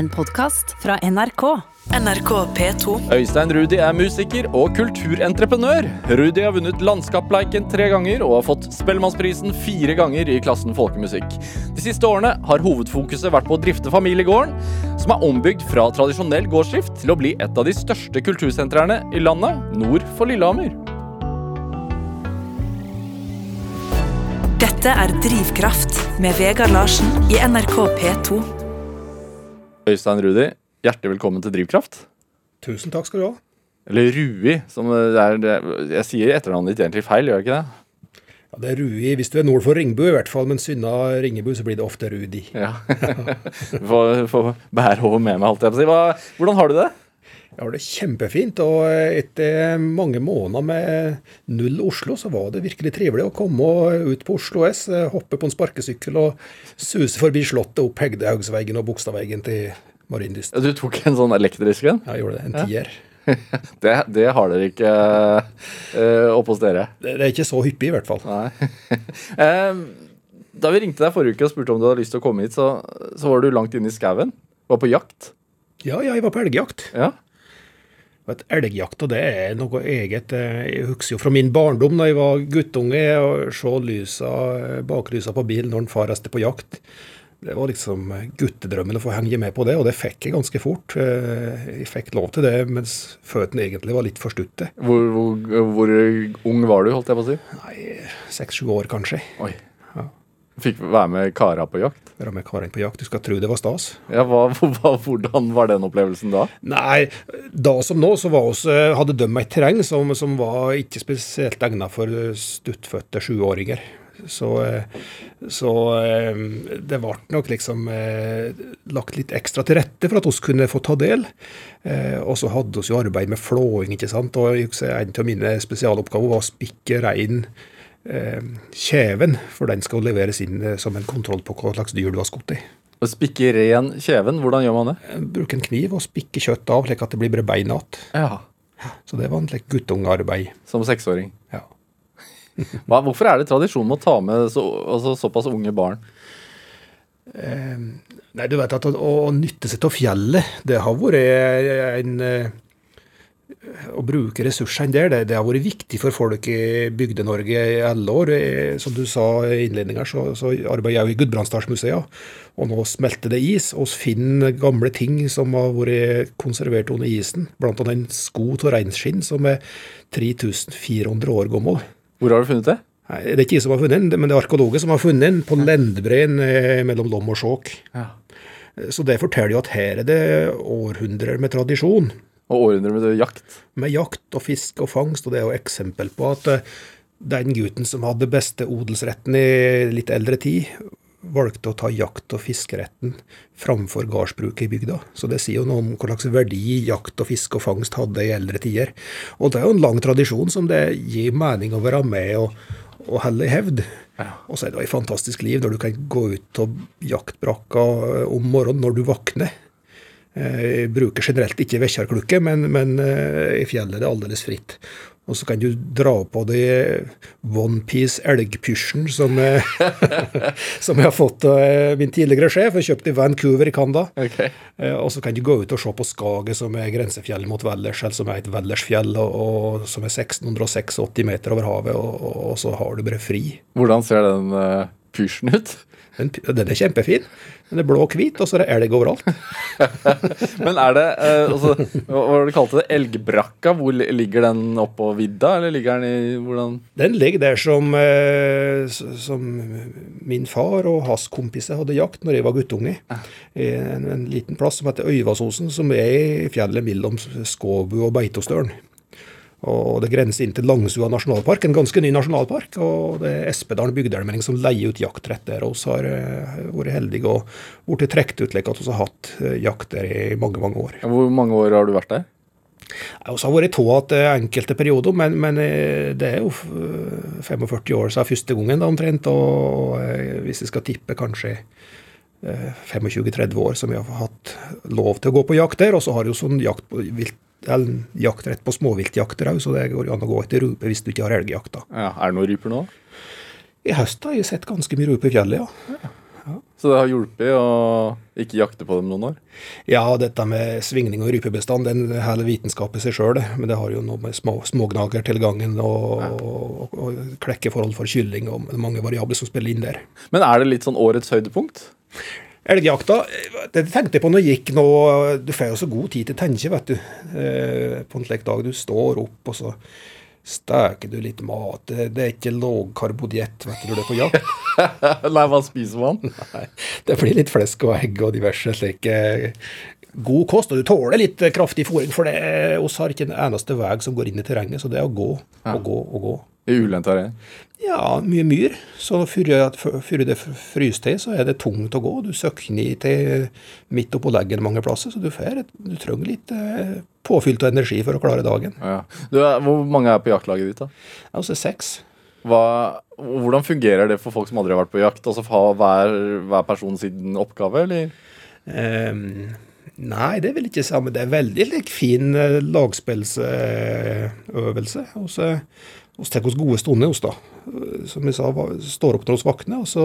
En podkast fra NRK. NRK P2. Øystein Rudi er musiker og kulturentreprenør. Rudi har vunnet Landskapleiken tre ganger og har fått Spellemannsprisen fire ganger i klassen folkemusikk. De siste årene har hovedfokuset vært på å drifte familiegården, som er ombygd fra tradisjonell gårdsdrift til å bli et av de største kultursentrene i landet, nord for Lillehammer. Dette er Drivkraft med Vegard Larsen i NRK P2. Øystein Rudi, hjertelig velkommen til Drivkraft. Tusen takk skal du ha. Eller Rui, som det er. Det, jeg sier etternavnet ditt egentlig feil, gjør jeg ikke det? Ja, Det er Rui hvis du er nord for Ringbu, i hvert fall, men Synna Ringebu så blir det ofte Rudi. Ja. Får får bære over med meg, holdt jeg på å si. Hva, hvordan har du det? Jeg har det kjempefint, og etter mange måneder med null Oslo, så var det virkelig trivelig å komme ut på Oslo S, hoppe på en sparkesykkel og suse forbi Slottet, opp Hegdehaugsveggen og Bogstadveggen til Marienlyst. Du tok en sånn elektrisk en? Jeg gjorde det. En tier. Det, det har dere ikke uh, oppe hos dere. Det det er ikke så hyppig, i hvert fall. Da vi ringte deg forrige uke og spurte om du hadde lyst til å komme hit, så, så var du langt inne i skauen. Var på jakt. Ja, ja, jeg var på elgjakt. Ja. Og et elgjakt, og det er noe eget. Eh, Jeg husker jo fra min barndom da jeg var guttunge, å se lysa, baklysa på bilen når en far reiste på jakt. Det var liksom guttedrømmen å få henge med på det, og det fikk jeg ganske fort. Eh, Jeg fikk lov til det mens føttene egentlig var litt for stutte. Hvor, hvor, hvor ung var du, holdt jeg på å si? Nei, seks-sju år kanskje. Oi. Ja. Fikk være med kara på jakt? Være med karene på jakt. Du skal tro det var stas. Ja, hva, hva, Hvordan var den opplevelsen da? Nei, da som nå så var oss, hadde de et terreng som, som var ikke spesielt egnet for stuttfødte sjuåringer. Så, eh, så eh, det ble nok liksom eh, lagt litt ekstra til rette for at oss kunne få ta del. Og så hadde vi jo arbeid med flåing, ikke sant. Og en av mine spesialoppgaver var å spikke rein kjeven, for den skal leveres inn eh, som en kontroll på hva slags dyr du har skutt i. Å spikke ren kjeven, hvordan gjør man det? Eh, Bruke en kniv og spikke kjøtt av, slik at det blir bare bein igjen. Ja, Så det var slik guttungarbeid. Som seksåring. Ja. Hva, hvorfor er det tradisjon med å ta med så, altså, såpass unge barn? Nei, du vet at å, å nytte seg av fjellet, det har vært en eh, Å bruke ressursene der, det, det har vært viktig for folk i Bygde-Norge i alle år. Eh, Som du sa i innledninga, så, så arbeider jeg jo i Gudbrandsdalsmuseet. Og nå smelter det is. og finner gamle ting som har vært konservert under isen. Blant annet en sko av reinskinn som er 3400 år gammel. Hvor har du funnet det? Nei, Det er ikke jeg som har funnet den, men det er arkeologer som har funnet den på Lendbreen eh, mellom Lom og Skjåk. Ja. Så det forteller jo at her er det århundrer med tradisjon. Og århundrer med jakt. Med jakt og fisk og fangst, og det er jo eksempel på at eh, den gutten som hadde beste odelsretten i litt eldre tid, valgte å ta jakt- og fiskeretten framfor gardsbruket i bygda. Så det sier jo noe om hva slags verdi jakt og fiske og fangst hadde i eldre tider. Og det er jo en lang tradisjon som det gir mening å være med og, og holde i hevd. Og så er det jo et fantastisk liv når du kan gå ut og jaktbrakka om morgenen når du våkner. Eh, Jeg bruker generelt ikke vekkjarklukke, men, men eh, i fjellet er det aldeles fritt. Og så kan du dra på deg Onepiece elgpysjen som, eh, som jeg har fått av min tidligere sjef. Jeg kjøpte i Vancouver i Canada. Ok. Eh, Og så kan du gå ut og se på Skaget, som er grensefjell mot Vellers, eller som er et Vellersfjell, og, og som er 1686 meter over havet, og, og, og så har du bare fri. Hvordan ser den uh, pysjen ut? Den, den er kjempefin. Den er blå og hvit, og så er det elg overalt. Men er det eh, altså, Hva var det du kalte det? Elgbrakka? Hvor ligger den oppå vidda, eller ligger den i hvordan Den ligger der som, eh, som min far og hans kompiser hadde jakt når jeg var guttunge. En, en liten plass som heter Øyvassosen, som er i fjellet mellom Skåbu og Beitostølen. Og det grenser inn til Langsua nasjonalpark, en ganske ny nasjonalpark. Og det er Espedalen bygdeallmenning som leier ut jaktrett der. Og så har eh, vært heldige og blitt trukket ut slik at vi har hatt eh, jakt der i mange, mange år. Hvor mange år har du vært der? Jeg har vært to igjen enkelte perioder, men, men eh, det er jo 45 år siden første gangen da, omtrent. Og hvis jeg skal tippe, kanskje 25-30 år som vi har hatt lov til å gå på jakt der. Og så har jeg jo sånn jakt på vilt, eller jaktrett på småviltjakter òg, så det går jo an å gå etter rupe hvis du ikke har elgjakta. Ja, Er det noen ryper nå? I høst har jeg sett ganske mye rupe i fjellet, ja. Så det har hjulpet å ikke jakte på dem noen år? Ja, dette med svingning og rypebestand, den hele vitenskapen i seg sjøl, men det har jo noe med små, smågnagertilgangen og, ja. og, og klekkeforhold for kylling og mange variabler som spiller inn der. Men er det litt sånn årets høydepunkt? Elgjakta Det tenkte jeg på når jeg gikk nå Du får jo så god tid til å tenke, vet du. Eh, på en slik dag du står opp, og så steker du litt mat. Det, er ikke lågkarbodiett vet du, du er på jakt. Nei, hva spiser man? Nei, Det blir litt flesk og egg og diverse slike god kost. Og du tåler litt kraftig fôring, for det, oss har ikke en eneste vei som går inn i terrenget. Så det er å gå og gå og gå. Ulendt terreng? Ja, mye myr. Så før det fryser til, så er det tungt å gå. Du søkner til midt oppå leggen mange plasser, så du, får, du trenger litt eh, påfylt av energi for å klare dagen. Ja. Du, hvor mange er på jaktlaget ditt, da? Altså seks. Hva, hvordan fungerer det for folk som aldri har vært på jakt? Altså ha hver, hver person sin oppgave, eller? Um, nei, det vil ikke si. Men det er veldig like, fin uh, lagspillsøvelse. Uh, vi tar oss gode stunder hos da. Som jeg sa, står opp når vi våkner, og så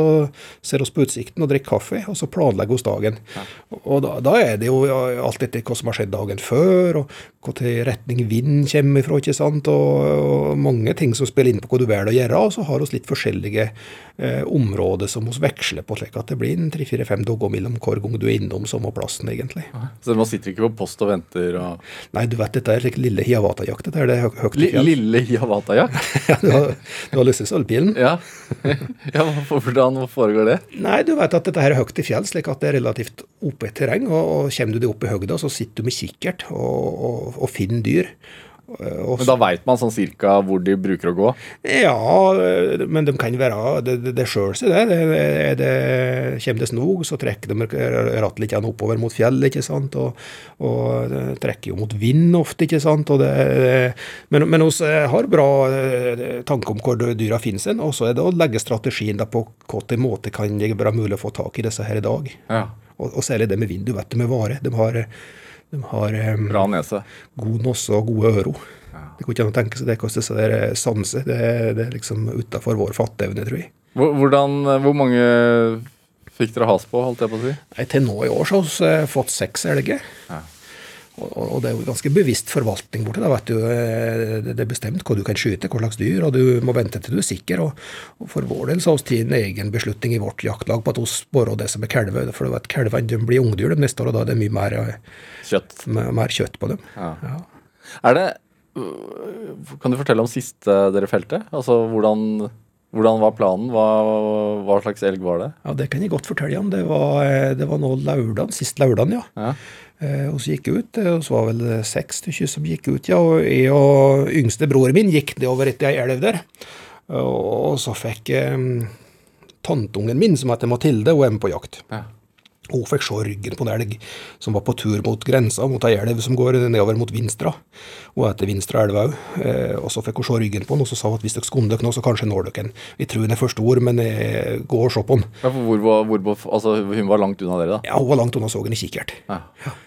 ser vi på utsikten og drikker kaffe, og så planlegger vi dagen. Ja. Og da, da, er det jo alt etter hva som har skjedd dagen før, og hvilken retning vind kommer ifra, ikke sant, og, og, mange ting som spiller inn på hva du velger å gjøre. Og så har vi litt forskjellige eh, områder som vi veksler på, slik at det blir en tre-fire-fem dager mellom hver gang du er innom samme plassen, egentlig. Ja. Så man sitter ikke på post og venter? Og... Nei, du vet, dette er slik lille hiawata-jakt. Dette er det høyt i fjell. Lille hiawata-jakt? ja, du har, du har lyst sølvpilen? Ja. ja. Hvordan foregår det? Nei, Du vet at dette her er høyt i fjell, slik at det er relativt oppe terreng. Og, og kommer du deg opp i høgda, så sitter du med kikkert og, og, og finner dyr. Eh, Også, men da veit man sånn cirka hvor de bruker å gå? Ja, eh, men de kan være Det, det, det sjøl seg, det. det, det. Kommer det snog, så trekker de rattet litt oppover mot fjellet, ikke sant. Og, og trekker jo mot vind ofte, ikke sant. men, men vi har bra eh, tanke om hvor dyra finnes hen. Og så er det å legge strategien der på hvilken måte kan det være mulig å få tak i disse her i dag. Ja. Og, og særlig det med vind. Du vet det med vare. De har de har um, Bra nese. god nese og gode ører. Ja. Det går ikke an å tenke seg det hvordan disse der sanse. sanser. Det, det, er liksom utafor vår fatteevne, tror jeg. Hvordan, eh, hvor mange fikk dere has på, holdt jeg på å si? Nei, Til nå i år så har vi fått seks elger. Ja. Og, det er jo ganske bevisst forvaltning borti Da vet du, Det er bestemt hva du kan skyte, hva slags dyr, og du må vente til du er sikker. Og, For vår del så har vi tatt en egen beslutning i vårt jaktlag på at vi sporer det som er kalver. For du vet, kalvene blir ungdyr de neste år, og da er det mye mer Kjøtt. Mer kjøtt på dem. Ja. Ja. Er det Kan du fortelle om siste dere felte? Altså hvordan, hvordan var planen? Hva, hva, slags elg var det? Ja, Det kan jeg godt fortelle om. Det var, det var nå lørdag, sist lørdag, ja. ja. Eh, og så gikk ut. Og så var vel seks stykker som gikk ut, ja. Og jeg og yngste broren min gikk nedover etter ei elv der. Og så fikk eh, tanteungen min, som heter Mathilde, hun er med på jakt. Ja. Hun fikk se ryggen på en elg som var på tur mot grensa, mot ei elv som går nedover mot Vinstra. Hun heter Vinstra elv òg. Eh, og så fikk hun se ryggen på den, og så sa hun at hvis dere skunder dere nå, så kanskje når dere den. Vi tror den er første ord, men eh, gå og se på den. Ja, for hvor, hvor, altså, hun var langt unna dere, da? Ja, hun var langt unna så den i kikkert. Ja. ja.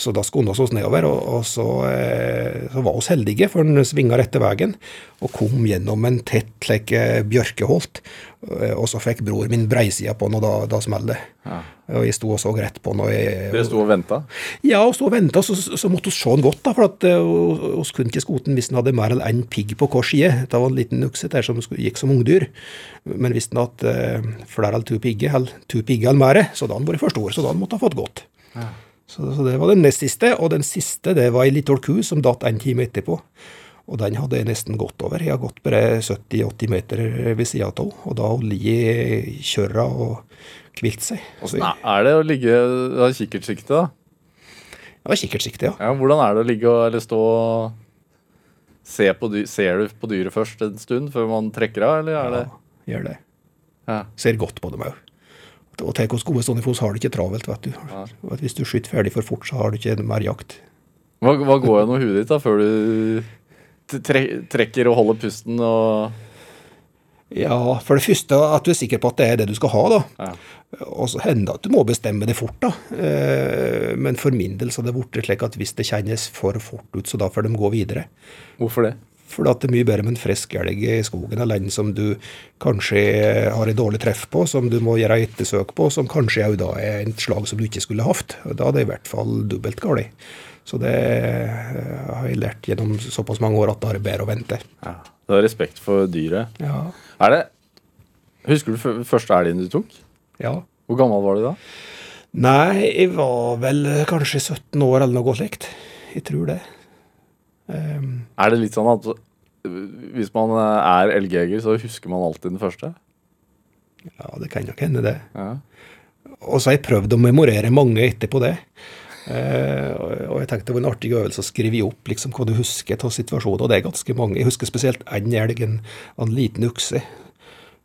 Så da skunda vi oss nedover, og, og så, eh, så, var vi heldige, for den svinga rette veien og kom gjennom en tett like, bjørkeholt. Eh, og så fikk bror min breisida på den, og da, da smalt det. Ja. Og jeg sto og så rett på den. Dere sto og venta? Ja, og sto og venta, så, så, måtte vi se den godt. da, For at vi kunne ikke skote den hvis den hadde mer enn én pigg på hver side. Det var en liten ukse der som gikk som ungdyr. Men hvis den hadde uh, flere eller to pigger, eller to pigger eller mer, så da hadde den vært for stor. Så da måtte den ha fått gått. Ja. Så, så, det var den nest siste. Og den siste det var ei lita ku som datt en time etterpå. Og den hadde jeg nesten gått over. Jeg har gått bare 70-80 meter ved sida av henne. Og da har ligget i kjøra og hvilt seg. Åssen er det å ligge i kikkertsikte, da? Var kikkertsikte, ja. ja. Hvordan er det å ligge og, eller stå og se på dyr, Ser du på dyret først en stund før man trekker av, eller er det Ja, gjør det. Ja. Ser godt på dem òg. Og tenk oss gode sånne fos har du ikke travelt, vet du. Ja. Hvis du skyter ferdig for fort, så har du ikke mer jakt. Hva, hva går gjennom huet ditt da, før du tre trekker og holder pusten og Ja, for det første at du er sikker på at det er det du skal ha, da. Ja. Og så hender det at du må bestemme det fort, da. Eh, men for min del så har det blitt slik at hvis det kjennes for fort ut, så da får de gå videre. Hvorfor det? For det er mye bedre med en frisk elg i skogen enn en som du kanskje har et dårlig treff på, som du må gjøre ettersøk på, som kanskje òg da er et slag som du ikke skulle hatt. Da er det i hvert fall dobbelt galt. Så det har jeg lært gjennom såpass mange år at da er det bedre å vente. Ja. Du har respekt for dyret. Ja. Er det Husker du første elgen du tok? ja. Hvor gammel var du da? Nei, jeg var vel kanskje 17 år eller noe slikt. Jeg tror det. Ehm, Er det litt sånn at hvis man er elgjeger, så husker man alltid den første? ja, det kan nok hende, det. Ja. Og så har jeg prøvd å memorere mange etterpå det. Uh, og- jeg tenkte det var en artig øvelse å skrive opp liksom, hva du husker av situasjonen. Og det er ganske mange. Jeg husker spesielt en elg, en, en liten ukse,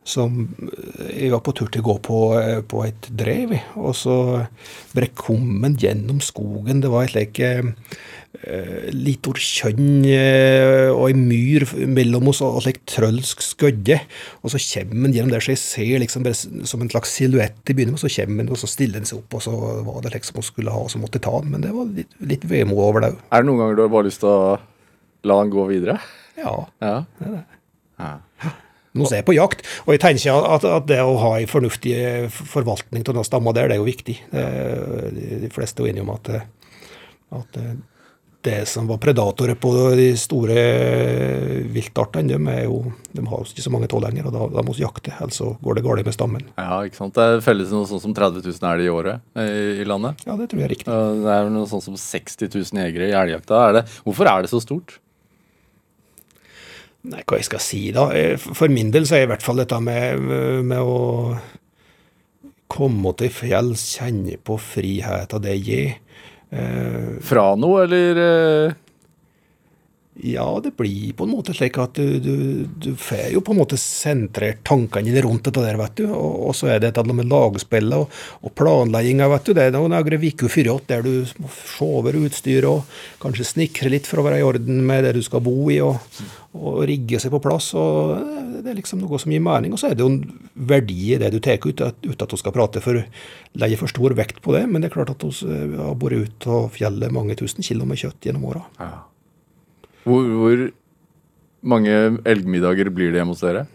som eh, jeg var på tur til å gå på, eh, på et drev. Og så brekk kom gjennom skogen. Det var et slik eh, ord kjønn og ei myr mellom oss og, slik trølsk skødde. Og så kommer han gjennom der, så jeg ser liksom bare som en slags silhuett i begynnelsen, så kommer han, og så stiller han seg opp, og så var det liksom hun skulle ha, og så måtte jeg ta han. Men det var litt, litt vemod over det òg. Er det noen ganger du har bare lyst til å la han gå videre? Ja. Ja. det er det. ja. Nå er jeg på jakt, og jeg tenker at, at det å ha en fornuftig eh, forvaltning av denne stamma der, det er jo viktig. Det, de- fleste er jo enige om at, eh, at eh, det som var predatorer på de store viltartene, de, er jo, de har jo ikke så mange tå lenger, og da, da må vi jakte, ellers går det galt med stammen. ja, ikke sant. Det felles noe sånn som 30 000 elg i året i, i landet. Ja, det tror jeg er riktig. Det er noe sånn som 60 000 jegere i elgjakta. Hvorfor er det så stort? Nei, hva jeg skal si da? Eh, For min del så er i hvert fall dette med, med å komme til fjells, kjenne på friheten det gir. Eh, Fra noe, eller eh, Ja, det blir på en måte slik at du, du, du får jo på en måte sentrert tankene dine rundt dette der, vet du. Og, og så er det dette med lagspillet og, og planlegginga, vet du. Det er noen uker før der du må se over utstyret og kanskje snikre litt for å være i orden med det du skal bo i, og, og rigge seg på plass. og Det er liksom noe som gir mening. Og så er det jo en verdi i det du tar ut, uten at vi skal prate for legge for stor vekt på det. Men det er klart at vi har vært ute av fjellet mange tusen kilo med kjøtt gjennom åra. Hvor, hvor mange elgmiddager blir det hjemme hos dere?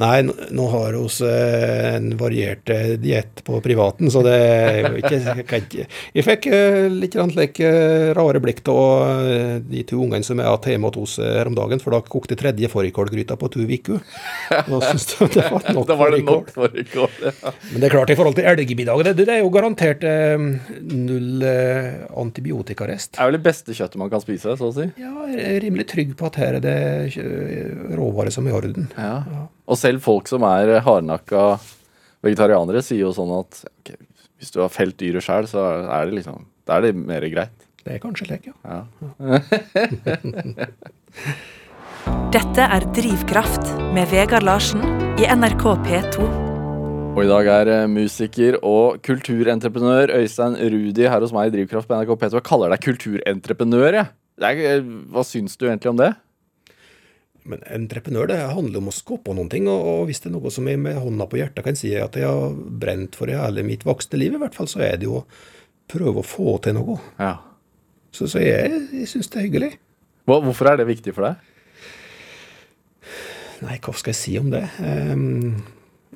Nei, nå, har vi eh, en variert eh, diett på privaten, så det er ikke Jeg, ikke, jeg fikk eh, litt slik rare blikk av de to ungene som er hatt hjemme hos oss her om dagen, for da kokte tredje fårikålgryta på to uker. Da syntes de det var nok Da var det nok fårikål. Ja. Men det er klart, i forhold til elgmiddag, det, det er jo garantert eh, null eh, antibiotikarest. Det er vel det beste kjøttet man kan spise, så å si. Ja, jeg er rimelig trygg på at her er det råvare råvarer som er i orden. Ja. Ja. Og selv folk som er hardnakka vegetarianere, sier jo sånn at okay, hvis du har felt dyret sjøl, så er det liksom Da er det mer greit. Det er kanskje lek, ja. Ja. Dette er Drivkraft med Vegard Larsen i NRK P2. Og i dag er eh, musiker og kulturentreprenør Øystein Rudi her hos meg i Drivkraft på NRK P2. Jeg kaller deg kulturentreprenør, jeg. Det er, eh, hva syns du egentlig om det? Men entreprenør det handler om å skape noen ting, og, hvis det er noe som jeg med hånda på hjertet kan si at jeg har brent for i hele mitt voksne liv, i hvert fall, så er det jo å prøve å få til noe. Ja. Så, så jeg, jeg syns det er hyggelig. Hvorfor er det viktig for deg? Nei, hva skal jeg si om det? Ehm,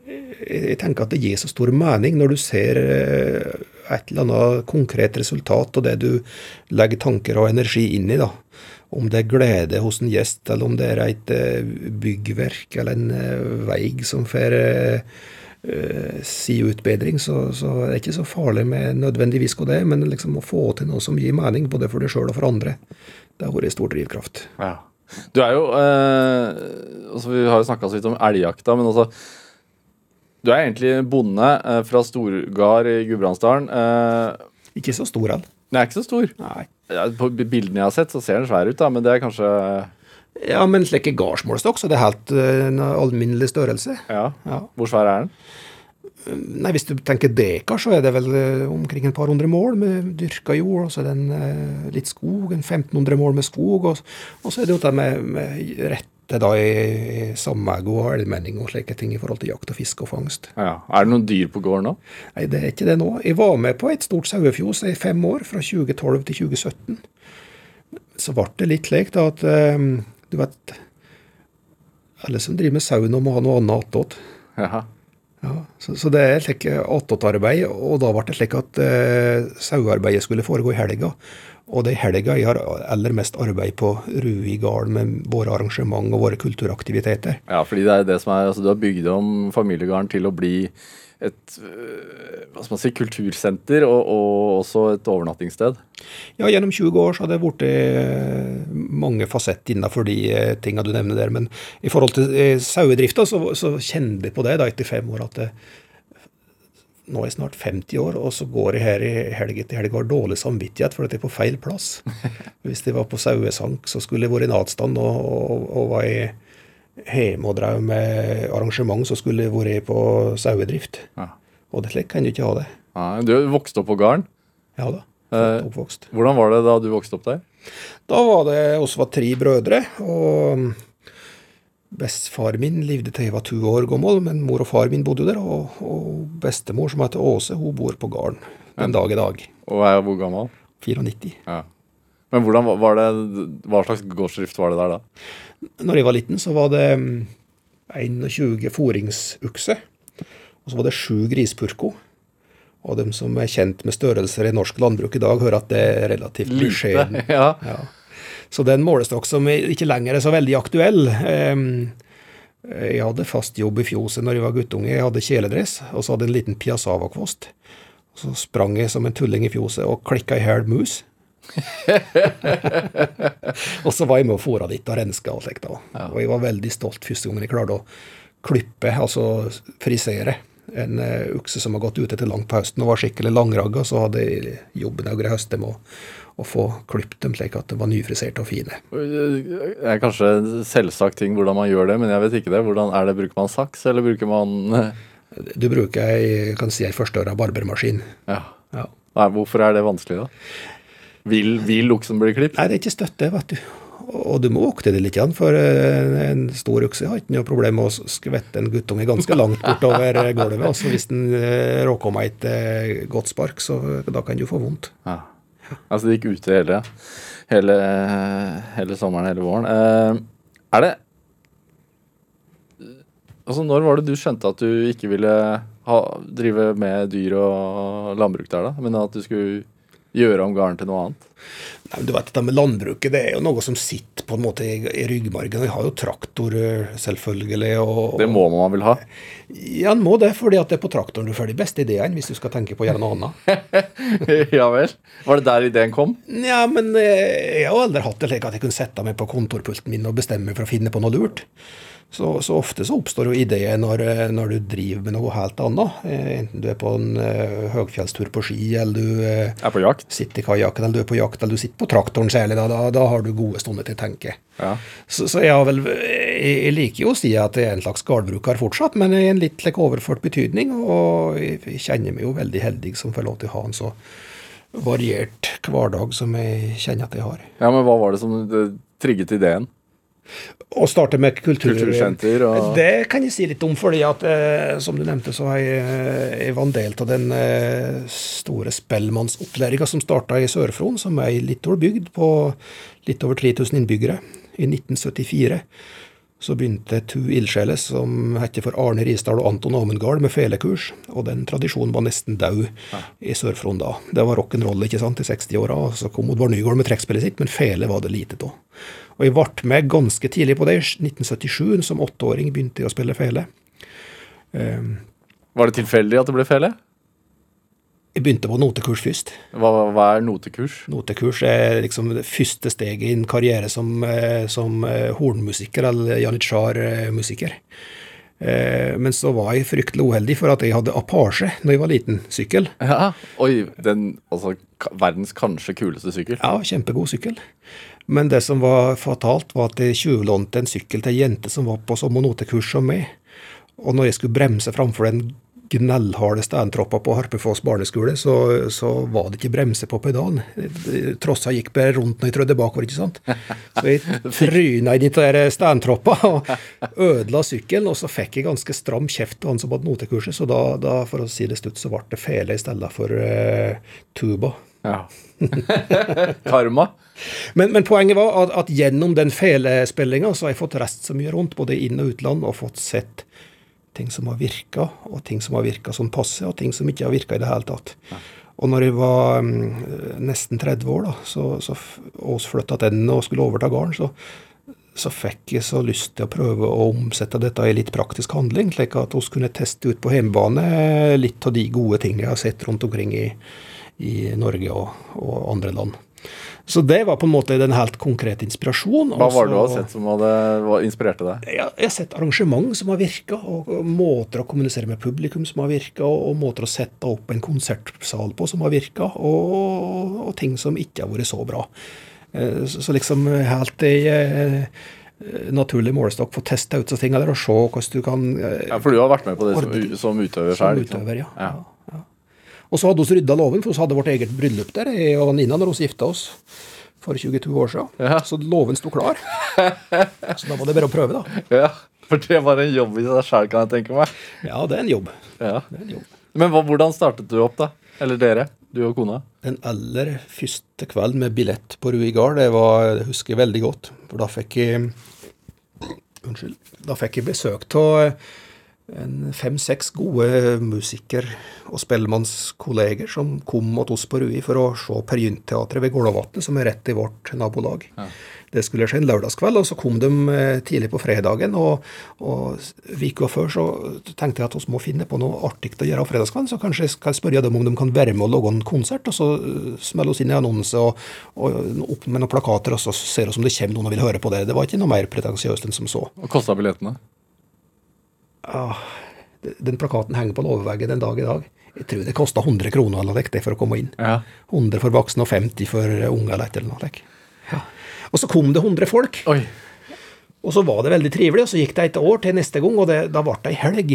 jeg, jeg tenker at det gir så stor mening når du ser eh, et eller annet konkret resultat og det du legger tanker og energi inn i. da. Om det er glede hos en gjest, eller om det er et eh, byggverk eller en eh, vei som får eh, si utbedring, så, så det ikke så farlig med nødvendigvis hva det er, men liksom å få til noe som gir mening, både for deg sjøl og for andre. Det har vært stor drivkraft. Ja. Du er jo uh, altså Vi har jo snakka så vidt om elgjakta, men altså Du er egentlig bonde uh, fra Storgard i Gudbrandsdalen. Ikke så stor, han. den er ikke så stor. Nei. På bildene jeg har sett, så ser den svær ut, da, men det er kanskje Ja, men slike gardsmålestokk, så det er helt eh, en alminnelig størrelse. Ja. Ja. Hvor svær er den? Nei, Hvis du tenker dekar, så er det vel eh, omkring et par hundre mål med dyrka jord. Og så er det en, eh, litt skog, en 1500 mål med skog. Og, og så er det jo det med, med rette da i, i sameie og allmenning og slike ting i forhold til jakt og fiske og fangst. Ja. Er det noen dyr på gården nå? Nei, det er ikke det nå. Jeg var med på et stort sauefjos i fem år, fra 2012 til 2017. Så ble det litt slik da at um, Du vet, alle som driver med sauna må ha noe annet attåt. Jaha. Ja, så, så det er slik attåtarbeid, og da ble det slik at uh, sauearbeidet skulle foregå i helga. Og det er helga jeg har aller mest arbeid på Rui gard med våre arrangement og våre kulturaktiviteter. Ja, fordi det er det som er, altså Du har bygd om familiegarden til å bli et øh, hva skal man si, kultursenter og, og også et overnattingssted. Ja, gjennom 20 år så har det blitt eh, mange fasetter innenfor de eh, tinga du nevner der. Men i forhold til eh, sauedrifta, så, så kjenner jeg på det da etter fem år at det, nå er jeg snart 50 år, og så går jeg her i helg etter helg og har dårlig samvittighet for at jeg er på feil plass. Hvis jeg var på sauesank, så skulle jeg vært i natstand, og, og, og var jeg hjemme og drev med arrangement, så skulle jeg vært på sauedrift. Ja. Og det slik kan du ikke ha det. Ja, du vokste opp på gården. Ja da. Eh. Hvordan var det da du vokste opp der? Da var det oss var tre brødre, og bestefar min levde til jeg var to år gammel, men mor og far min bodde der, og, og bestemor, som heter Åse, hun bor på gården den dag i dag. Og er hvor gammel? 94. Ja. Men hvordan var- det, hva slags gårdsdrift var det der da? Når jeg var liten, så var det mm, 21 foringsukse, og så var det sju grispurko. Og de som er kjent med størrelser i norsk landbruk i dag, hører at det er relativt beskjedent. Ja. Ja. Så det er en målestokk som ikke lenger er så veldig aktuell. Jeg hadde fast jobb i fjoset når jeg var guttunge. Jeg hadde kjeledress, og så hadde jeg en liten piassava-kvost. Så sprang jeg som en tulling i fjoset og klikka i hæl mus. og så var jeg med og fôra dit og renska og slikt. da. Og jeg var veldig stolt første gangen jeg klarte å klippe, altså frisere, en ukse okse som har gått ute til langt på høsten og var skikkelig langragga. Så hadde jeg jobben å høste med å, å få klippet dem slik at de var nyfriserte og fine. Det er kanskje en selvsagt ting hvordan man gjør det, men jeg vet ikke det. Hvordan er det, Bruker man saks, eller bruker man Du bruker ei, kan si, ei forstørra barbermaskin. Ja. Ja. Nei, hvorfor er det vanskelig, da? Vil, vil oksen bli klippet? Nei, det er ikke støtte, vet du. Og du må vokte det litt, for eh, en stor okse har ikke noe problem med å skvette en guttunge ganske langt bortover eh, gulvet. Altså Hvis den råkommer råker med et eh, godt spark, så da kan du få vondt. Ja. Altså, det gikk ute hele, hele, hele sommeren, hele våren. Eh, er det Altså, når var det du skjønte at du ikke ville ha, drive med dyr og landbruk der, da? Men at du skulle gjøre om gården til noe annet? Nei, men du vet, Dette med landbruket det er jo noe som sitter på en måte i, i ryggmargen. Vi har jo traktor, selvfølgelig. og... Det må man vel ha? Ja, en må det, fordi at det er på traktoren du får de beste ideene, hvis du skal tenke på å gjøre noe annet. ja vel? Var det der ideen kom? Ja, men eh, jeg har aldri hatt det slik at jeg kunne sette meg på kontorpulten min og bestemme meg for å finne på noe lurt. Så, så ofte så oppstår jo ideer når, eh, når du driver med noe helt annet. Eh, Enten du er på en uh, høgfjellstur på ski, eller du uh, Er på jakt? sitter i kajakken, eller du er på jakt, eller du sitter på traktoren særlig. Da, da, da har du gode stunder til å tenke. Ja. Så, så jeg har vel jeg, jeg liker jo å si at jeg er en slags gårdbruker fortsatt, men i en litt like, overført betydning. Og jeg, kjenner meg jo veldig heldig som får lov til å ha en så variert hverdag som jeg kjenner at jeg har. ja, men hva var det som trigget ideen? Å starte med kultur, Kultursenter og Det kan jeg si litt om, fordi at eh, som du nevnte, så har jeg, eh, jeg var en del av den eh, store spellemannsopplæringa som starta i Sør-Fron, som er ei lita bygd på litt over 3000 innbyggere, i 1974. Så begynte to ildsjeler som heter for Arne Risdal og Anton Amundgard med felekurs, og den tradisjonen var nesten død i Sør-Fron da. Det var rock'n'roll i 60-åra, og så kom Oddvar Nygaard med trekkspillet sitt, men fele var det lite av. Og jeg ble med ganske tidlig på det. I 1977, som åtteåring, begynte jeg å spille fele. Um, Var det tilfeldig at det ble fele? Jeg begynte på notekurs først. Hva, hva er notekurs? Notekurs er liksom det første steget i en karriere som, eh, som eh, hornmusiker, eller janitsjar-musiker. Eh, Men så var jeg fryktelig uheldig for at jeg hadde Apache når jeg var liten. Sykkel. Ja. Oi, den altså verdens kanskje kuleste sykkel. Ja, kjempegod sykkel. Men det som var fatalt, var at jeg tjuvlånte en sykkel til ei jente som var på samme notekurs som meg. Og når jeg skulle bremse framfor den gnellharde steintropper på Harpefoss barneskole, så, så var det ikke bremse på pedalen. Trossa gikk bare rundt når jeg trødde bakover, ikke sant. Så jeg tryna i den der stentroppa og ødela sykkelen, og så fikk jeg ganske stram kjeft av han som hadde notekurset, så da, da, for å si det stutt, så ble det fele i stedet for uh, tuba. Ja. Karma. Men, men poenget var at, at gjennom den felespillinga så har jeg fått reist så mye rundt, både inn- og utland, og fått sett ting som har virka, og ting som har virka sånn passe, og ting som ikke har virka i det hele tatt. Og når jeg var um, nesten 30 år, da, så, så oss flytta til og skulle overta gården, så, så fikk jeg så lyst til å prøve å omsette dette i litt praktisk handling, slik at vi kunne teste ut på hjemmebane litt av de gode tingene jeg har sett rundt omkring i, i Norge og, og andre land. Så det var på en måte den helt konkrete inspirasjonen. Hva var det du hadde har sett som hadde, inspirerte deg? jeg, jeg har sett arrangement som har virka, og, og måter å kommunisere med publikum som har virka, og, og måter å sette opp en konsertsal på som har virka, og, og ting som ikke har vært så bra. Eh, Så, så liksom helt i eh, naturlig målestokk få teste ut så ting, eller å se hvordan du kan eh, Ja, For du har vært med på det som, som utøver som utøver, ja. Ja. Og så hadde vi rydda låven, for vi hadde vårt eget bryllup der, jeg og Nina, når vi gifta oss for 22 år siden. Ja. Så låven sto klar. så da var det bare å prøve, da. Ja, for det var en jobb i seg sjøl, kan jeg tenke meg. Ja, det er en jobb. Ja. Det er en jobb. Men hva, hvordan startet du opp, da? Eller dere? Du og kona? Den aller første kvelden med billett på Rui Gard, det var, det husker jeg veldig godt. For da fikk jeg Unnskyld. Da fikk jeg besøk av fem-seks gode musiker- og spellemannskolleger som kom mot oss på Rui for å se Per Gynt-teatret ved Gålåvatnet, som er rett i vårt nabolag. Det skulle skje en lørdagskveld, og så kom de eh, tidlig på fredagen. Og, og uka før så tenkte jeg at vi må finne på noe artig å gjøre på fredagskvelden, så kanskje jeg skal spørre dem om de kan være med og lage en konsert. Og så eh, smeller vi inn i annonse og, og opp med noen plakater, og så ser vi om det kommer noen og vil høre på det. Det var ikke noe mer pretensiøst enn som så. Og kosta billettene? Den plakaten henger på låveveggen den dag i dag. Jeg tror det kosta 100 kroner eller noe for å komme inn. Ja. 100 for voksne og 50 for unger eller et eller noe. Ja. Og så kom det 100 folk. Oi. Og så var det veldig trivelig, og så gikk det et år til neste gang, og det, da ble det ei helg.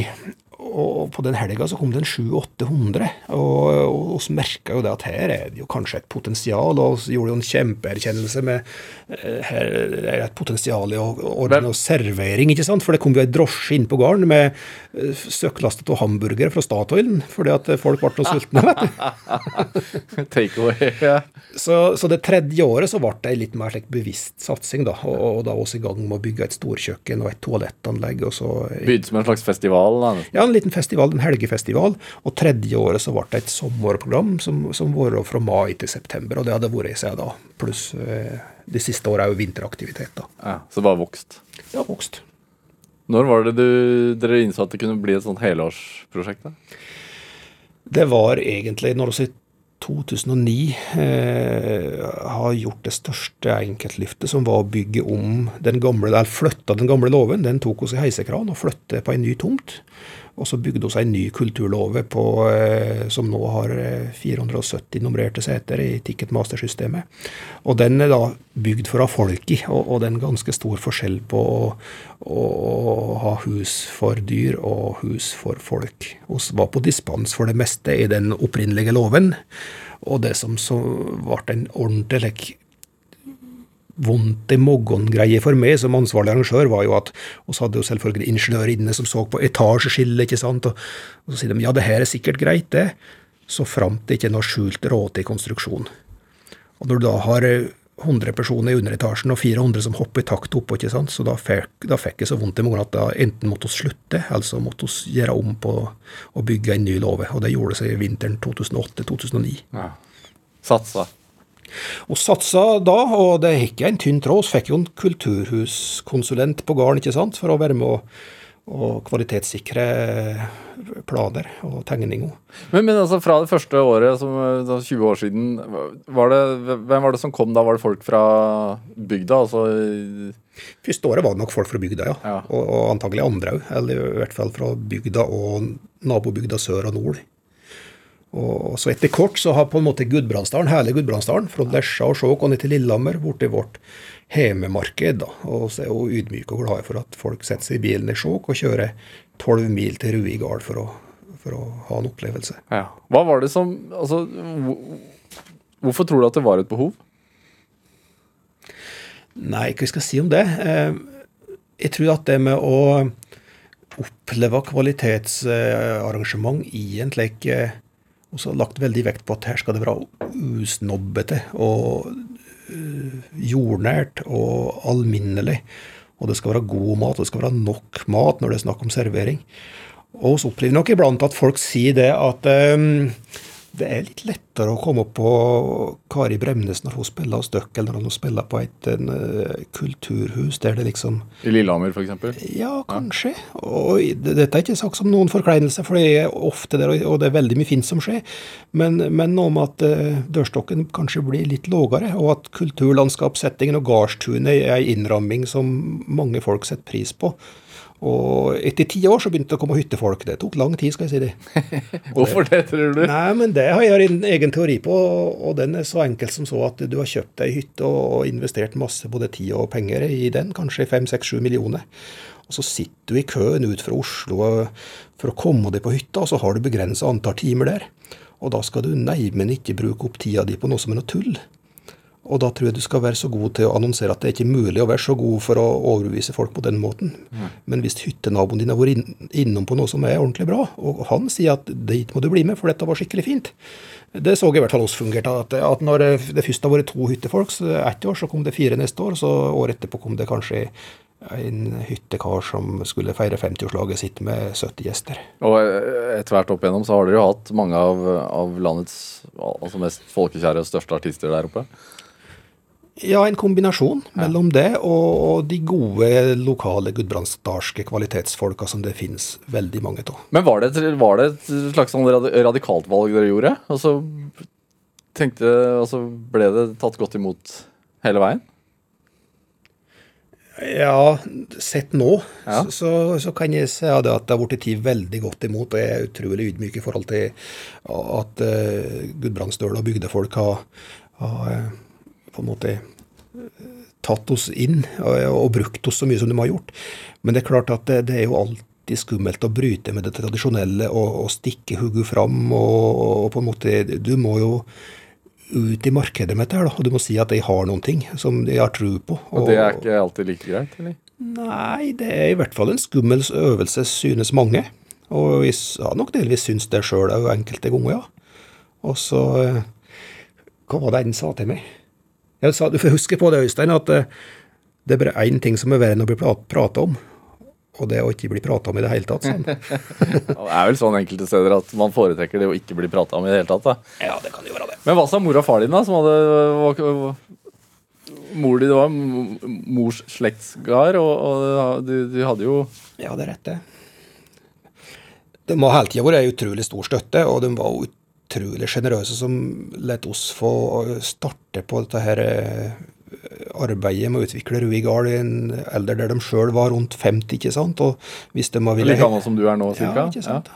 Og på den helga så kom det en 700-800, og, og vi merka jo det at her er det jo kanskje et potensial, og vi gjorde jo en kjempeerkjennelse med eh, her er det et potensial i å ordne noe servering, ikke sant? For det kom jo ei drosje inn på gården med eh, søkklastet av hamburgere fra Statoil, fordi at folk ble noe sultne, vet du. Take away. Ja. Så, så det tredje året så ble det ei litt mer slik bevisst satsing, da. Og, og da var vi i gang med å bygge et storkjøkken og et toalettanlegg. og så... Begynte som en slags festival. Da. Ja, en liten festival, en helgefestival. Og tredje året så ble det et sommerprogram som, som var fra mai til september. Og det hadde vært siden da. Pluss eh, de siste åra òg vinteraktivitet. da. Ja, så det var vokst. Ja, vokst. Når var det du, dere innså at det kunne bli et sånt helårsprosjekt? da? Det var egentlig når vi i 2009 eh, har gjort det største enkeltlyftet, som var å bygge om den gamle, eller flytta den gamle låven. Den tok oss i heisekran og flytte på en ny tomt. Og så bygde vi en ny kulturlåve eh, som nå har eh, 470 nummererte seter i Ticketmaster-systemet. Og den er da bygd for å ha folk i, og, og det er en ganske stor forskjell på å, å ha hus for dyr og hus for folk. Vi var på dispens for det meste i den opprinnelige låven, og det som så ble en ordentlig vondt i magen-greie for meg som ansvarlig arrangør, var jo at vi hadde jo selvfølgelig ingeniører inne som så på etasjeskillet, ikke sant, og, og så sier de ja, det her er sikkert greit, det, så framt det ikke er noe skjult råte i konstruksjon. Og når du da har eh, 100 personer i underetasjen og 400 som hopper i takt oppå, ikke sant, så da fikk, da fikk jeg så vondt i magen at da enten måtte vi slutte, eller så måtte vi gjøre om på å bygge en ny låve, og det gjorde seg vinteren 2008-2009. Ja. Satsa. Og satsa da, og det gikk en tynn tråd. Vi fikk jo en kulturhuskonsulent på gården ikke sant, for å være med å, og kvalitetssikre planer og tegninger. Men, men altså fra det første året, som eh, 20 år siden, var det, hvem var det som kom da? Var det folk fra bygda? Altså, Første året var det nok folk fra bygda, ja. Ja. Og, og antagelig andre òg. Eller i hvert fall fra bygda og nabobygda sør og nord. Og så etter kort så har på en måte Gudbrandsdalen, hele Gudbrandsdalen, fra Lesja og Skjåk og ned til Lillehammer, blitt vårt hjemmemarked. da. Og så er jo ydmyk og glad for at folk setter seg i bilen i Skjåk og kjører tolv mil til Rui gard for, for å ha en opplevelse. ja. Hva var det som altså, Hvorfor tror du at det var et behov? Nei, hva skal jeg si om det? Eh, Jeg tror at det med å oppleve kvalitetsarrangement i en slik eh, Og så lagt veldig vekt på at her skal det være usnobbete og øh, jordnært og alminnelig. Og det skal være god mat, og det skal være nok mat når det er snakk om servering. Og vi opplever nok iblant at folk sier det at um, det er litt lettere å komme på Kari Bremnes når hun spiller hos dere, eller når hun spiller på et en, uh, kulturhus der det liksom I Lillehammer, f.eks.? Ja, kanskje. Og det- dette er ikke sagt som noen forkleinelse, for det er ofte der, og det er veldig mye fint som skjer. Men, men noe med at uh, dørstokken kanskje blir litt lågere, og at kulturlandskapssettingen og gardstunet er en innramming som mange folk setter pris på. Og etter ti år så begynte det å komme hyttefolk. Det tok lang tid, skal jeg si det. Hvorfor det, tror du? Nei, men det har jeg en egen teori på, og den er så enkel som så at du har kjøpt deg hytte og investert masse både tid og penger i den, kanskje fem, seks, sju millioner. Og så sitter du i køen ut fra Oslo for å komme deg på hytta, og så har du begrensa antall timer der. Og da skal du neimen ikke bruke opp tida di på noe som er noe tull. Og da tror jeg du skal være så god til å annonsere at det er ikke mulig å være så god for å overbevise folk på den måten. Men hvis hyttenaboen din har vært innom på noe som er ordentlig bra, og han sier at dit må du bli med, for dette var skikkelig fint, det så i hvert fall oss fungerte. At, at når det først har vært to hyttefolk, ett år, så kom det fire neste år, så året etterpå kom det kanskje en hyttekar som skulle feire 50-årslaget sitt med 70 gjester. Og eh, etter hvert opp igjennom så har dere jo hatt mange av, av landets altså mest folkekjære og største artister der oppe. Ja, en kombinasjon mellom det og, og de gode lokale gudbrandsdalske kvalitetsfolka som det finnes veldig mange av. Men var det, et, var det et slags sånn radikalt valg dere gjorde? Og så tenkte, og så ble det tatt godt imot hele veien? Ja, sett nå, Ja. så, så, kan jeg si at det har blitt tid veldig godt imot, og jeg er utrolig ydmyk i forhold til at uh, Gudbrandsdøl og bygdefolk har, har eh, på en måte eh, tatt oss inn og, og brukt oss så mye som de har gjort. Men det er klart at det, det er jo alltid skummelt å bryte med det tradisjonelle og, og stikke hodet fram. Og, og på en måte Du må jo ut i markedet med dette, og du må si at jeg har noen ting som jeg har tro på. Og det er ikke alltid like greit, eller? Nei, det er i hvert fall en skummel øvelse, synes mange. Og vi har ja, nok delvis syns det sjøl òg, enkelte ganger, ja. Og så eh, Hva var det en sa til meg? Jeg sa, du får huske på det, Øystein, at eh, det er bare én ting som er verre enn å bli prata om. Og det å ikke bli prata om i det hele tatt. Sånn. Det er vel sånn enkelte steder at man foretrekker det å ikke bli prata om i det hele tatt. da. Ja, det kan jo være det. Men hva sa mor og far din, da? Som hadde Mor di var mors slektsgard, og, og du, du hadde jo Ja, det er rett, det. De har hele tida vært ei utrolig stor støtte, og de var utrolig sjenerøse som lot oss få starte på dette her eh, arbeidet med å utvikle Rui Gard i en alder der de sjøl var rundt 50, ikke sant. Og hvis de ville like gammel som du er nå, ja, ikke sant.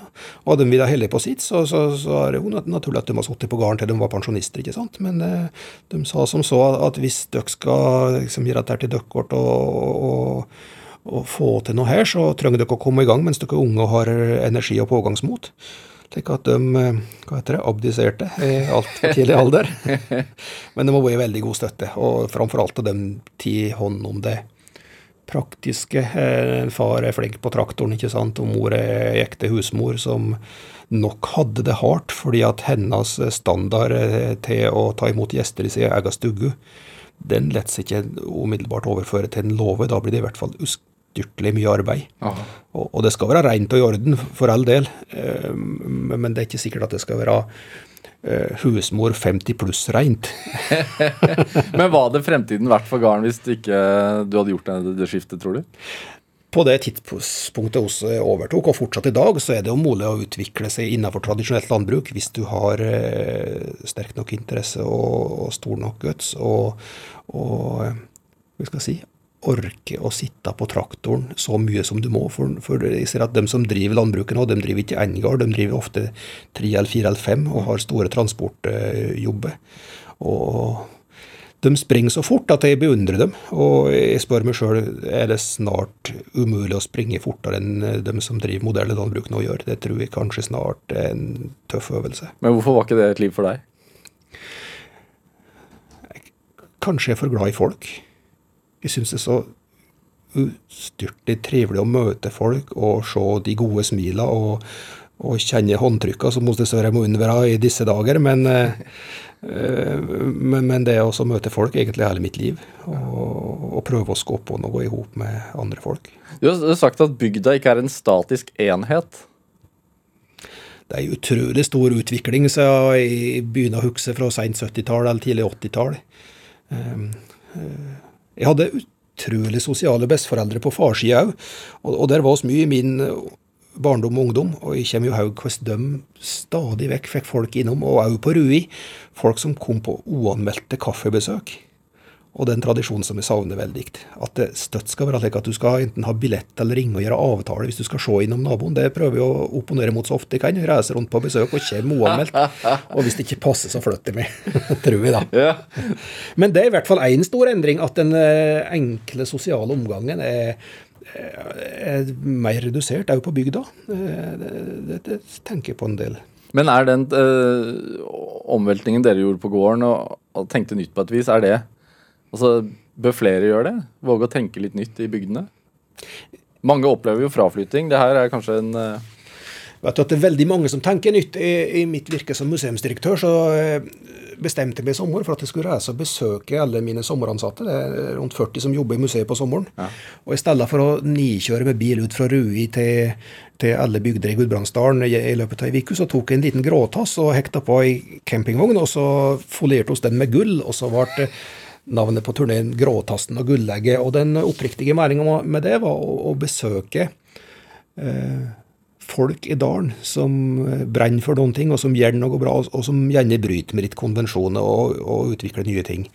Og de ville holde på sitt, så, så, så er det jo naturlig at de har sittet på gården til de var pensjonister, ikke sant. Men eh, de sa som så at hvis dere skal liksom, gjøre dette til deres og, og, og få til noe her, så trenger dere å komme i gang mens dere er unge og har energi og pågangsmot. Slik at de eh, hva heter det, abdiserte i altfor tidlig alder. Men det må være veldig god støtte, og framfor alt at de ti hånd om det praktiske. Eh, Far er flink på traktoren, ikke sant, og mor er ekte husmor som nok hadde det hardt, fordi at hennes standard eh, til å ta imot gjester i sin egen stue, den lar seg ikke umiddelbart overføre til en låve. Da blir det i hvert fall ustyrtelig mye arbeid. Og, og det skal være rent og i orden, for all del, eh, men det er ikke sikkert at det skal være eh, husmor 50 pluss rent. Men hva hadde fremtiden vært for gården hvis ikke du hadde gjort det, det skiftet, tror du? På det tidspunktet vi overtok, og fortsatt i dag, så er det jo mulig å utvikle seg innenfor tradisjonelt landbruk hvis du har eh, sterk nok interesse og, og stor nok guts og, og eh, hva skal jeg si, orke å sitte på traktoren så mye som du må. For, for jeg ser at de som driver landbruket nå, de driver ikke én gård, de driver ofte tre eller fire eller fem og har store transportjobber. Og de springer så fort at jeg beundrer dem, og jeg spør meg sjøl er det snart umulig å springe fortere enn de som driver moderne landbruk nå gjør. Det tror jeg kanskje snart er en tøff øvelse. Men hvorfor var ikke det et liv for deg? Kanskje jeg er for glad i folk. Jeg syns det er så ustyrtelig trivelig å møte folk og se de gode smila og, og kjenne håndtrykka, som hos dessverre må unnvære i disse dager. Men, eh, eh, men, men, det å møte folk egentlig hele mitt liv, og, og prøve å skape noe i hop med andre folk. Du har sagt at bygda ikke er en statisk enhet. Det er en utrolig stor utvikling så jeg begynner å huske fra sent 70-tall eller tidlig 80-tall. Eh, jeg hadde utrolig sosiale besteforeldre på farssida òg, og, og der var vi mye i min barndom og ungdom, og jeg kommer jo haug hvordan de stadig vekk fikk folk innom, og òg på Rui. Folk som kom på uanmeldte kaffebesøk. Og den tradisjonen som jeg savner veldig. At det støtt skal være slik at du skal enten ha billett eller ringe og gjøre avtale hvis du skal se innom naboen. Det prøver jeg å opponere mot så ofte jeg kan. Jeg reiser rundt på besøk og kommer uanmeldt. Og hvis det ikke passer, så flytter jeg meg. Tror jeg, da. Men det er i hvert fall én stor endring. At den eh, enkle sosiale omgangen er er mer redusert òg på bygda. Eh, det, det, det, tenker jeg på en del. Men er den øh, omveltningen dere gjorde på gården og, og, tenkte nytt på et vis, er det Altså, Bør flere gjøre det? Våge å tenke litt nytt i bygdene? Mange opplever jo fraflytting. Det her er kanskje en øh... Vet du at Det er veldig mange som tenker nytt. I, i mitt virke som museumsdirektør så bestemte jeg meg i sommer for at jeg skulle reise og besøke alle mine sommeransatte. Det er rundt 40 som jobber i museet på sommeren. Ja. Og i stedet for å nikjøre med bil ut fra Rui til, til alle bygder i Gudbrandsdalen i, i løpet av ei uke, så tok jeg en liten gråtass og hekta på ei campingvogn, og så folierte oss den med gull. og så ble navnet på turneen Gråtassen og Gullegget. Og den oppriktige meninga med det var å, å besøke eh, folk i dalen som eh, brenner for noen ting, og som gjør noe bra, og som gjerne bryter med litt konvensjoner og, og utvikler nye ting.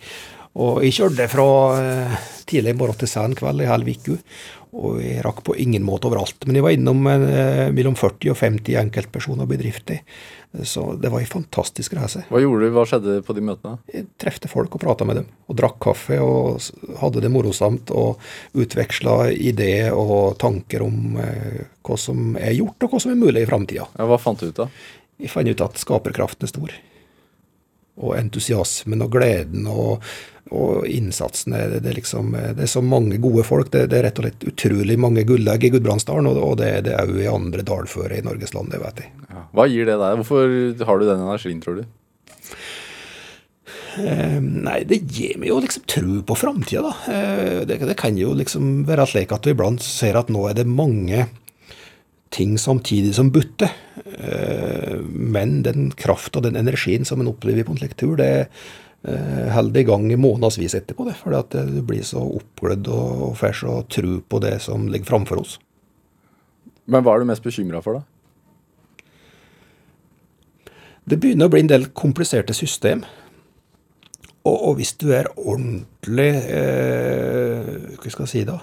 Og jeg kjørte fra eh, tidlig morgen til sen kveld i hel uke, og jeg rakk på ingen måte overalt. Men jeg var innom eh, mellom 40 og 50 enkeltpersoner og bedrifter. Så det var en fantastisk reise. Hva gjorde du? Hva skjedde på de møtene? Jeg trefte folk og prata med dem. Og drakk kaffe og hadde det morosamt. Og utveksla ideer og tanker om eh, hva som er gjort, og hva som er mulig i framtida. Ja, hva fant du ut da? Jeg fant ut at skaperkraften er stor. Og entusiasmen og gleden og og innsatsen er det, liksom, det er så mange gode folk. Det, det, er rett og slett utrolig mange gullegg i Gudbrandsdalen, og, og det, det er òg i andre dalføre i Norges land, det vet jeg. Ja. Hva gir det deg? Hvorfor har du den energien, tror du? Eh, nei, det gir meg jo liksom tro på framtida, da. Eh, det, det, kan jo liksom være slik at du iblant ser at nå er det mange ting samtidig som butter. Eh, men den kraft og den energien som en opplever på en slik tur, det, Eh, det i gang i månedsvis etterpå, det, fordi at du blir så oppglødd og får så tro på det som ligger framfor oss. Men hva er du mest bekymra for, da? Det begynner å bli en del kompliserte system. Og, og hvis du er ordentlig eh, Hva skal jeg si da?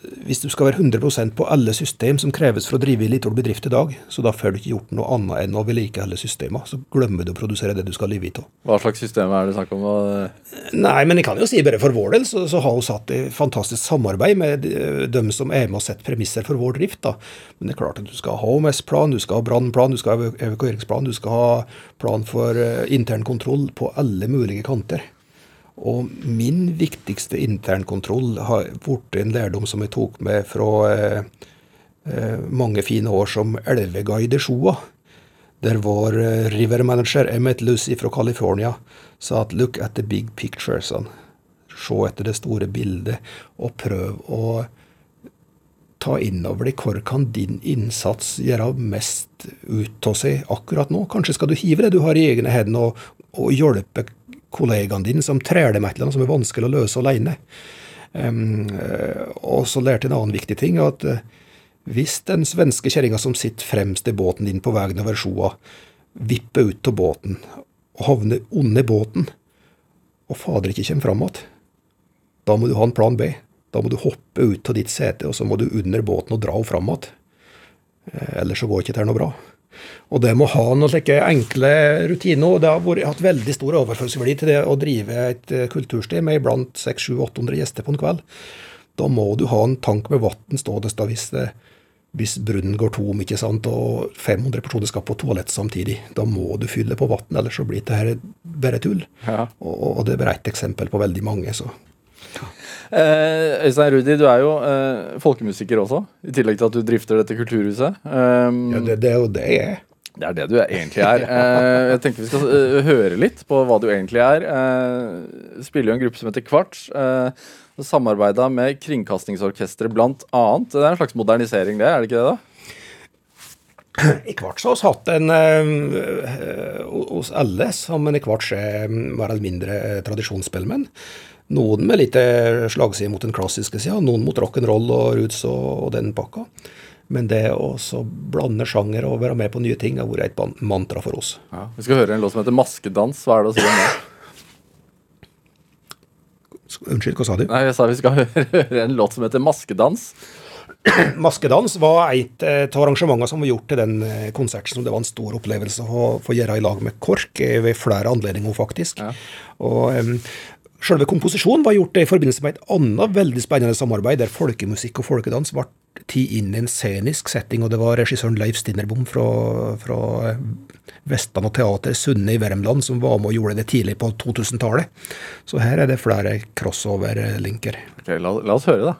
Hvis du skal være 100% på alle system som kreves for å drive en liten bedrift i dag, så da får du ikke gjort noe annet enn å vedlikeholde systemene. Så glemmer du å produsere det du skal leve av. Hva slags system er det snakk om? Nei, men jeg kan jo si bare for vår del, så, så har vi hatt et fantastisk samarbeid med dem som er med og setter premisser for vår drift. da. Men det er klart at du skal ha HMS-plan, du skal ha brannplan, du skal ha evakueringsplan, du skal ha plan for uh, intern kontroll på alle mulige kanter. Og min viktigste internkontroll har blitt en lærdom som jeg tok med fra eh, eh, mange fine år som elveguide i Sjoa. Der vår eh, rivermanager Emmet Lucy fra California sa at 'look at the big picture', sånn. Se etter det store bildet, og prøv å ta innover deg hvor kan din innsats gjøre mest ut av seg akkurat nå. Kanskje skal du hive det du har i egne hender, og, og hjelpe kollegaen din som træler med et eller annet som er vanskelig å løse alene. Um, og så lærte jeg en annen viktig ting, at uh, hvis den svenske kjerringa som sitter fremst i båten din på veien over sjoa, vipper ut av båten og havner under båten, og fader ikke kommer fram igjen, da må du ha en plan B. Da må du hoppe ut av ditt sete, og så må du under båten og dra henne fram igjen. Uh, ellers så går ikke dette noe bra. Og det må ha noen slike enkle rutiner. og Det har vært, hatt veldig stor overførselsverdi til det å drive et eh, kultursted med iblant 600-800 gjester på en kveld. Da må du ha en tank med vann stående hvis, eh, hvis brunnen går tom ikke sant, og 500 personer skal på toalett samtidig. Da må du fylle på vann, ellers så blir det her bare tull. Ja. Og, og, det er bare ett eksempel på veldig mange. så... Eh, Øystein Rudi, du er jo eh, folkemusiker også, i tillegg til at du drifter dette kulturhuset. Um, Ja, det, det er jo det jeg er. Det er det du egentlig er. Eh, jeg tenker vi skal eh, høre litt på hva du egentlig er. Eh, spiller jo en gruppe som heter Kvarts. Eh, Samarbeida med Kringkastingsorkesteret blant annet. Det er en slags modernisering, det? Er det ikke det, da? I Kvarts har vi hatt en eh, hos alle som en i Kvarts er mer eller mindre tradisjonsspillmenn. Noen med litt slagside mot den klassiske sida, noen mot rock'n'roll og roots og, den pakka. Men det å blande sjanger og være med på nye ting har vært et mantra for oss. Ja. Vi skal høre en låt som heter 'Maskedans'. Hva er det å si om det? Unnskyld, hva sa du? Nei, jeg sa vi skal høre, høre en låt som heter 'Maskedans'. Maskedans var et av arrangementene som var gjort til den eh, konserten som det var en stor opplevelse å få gjøre i lag med KORK eh, ved flere anledninger, faktisk. Ja. Og um, Selve komposisjonen var gjort i forbindelse med et annet veldig spennende samarbeid, der folkemusikk og folkedans ble tatt inn i en scenisk setting. og Det var regissøren Leif Stinnerbom fra, fra Vestland og Teater Sunne i Värmland som var med og gjorde det tidlig på 2000-tallet. Så her er det flere crossover-linker. Okay, la, la oss høre, da.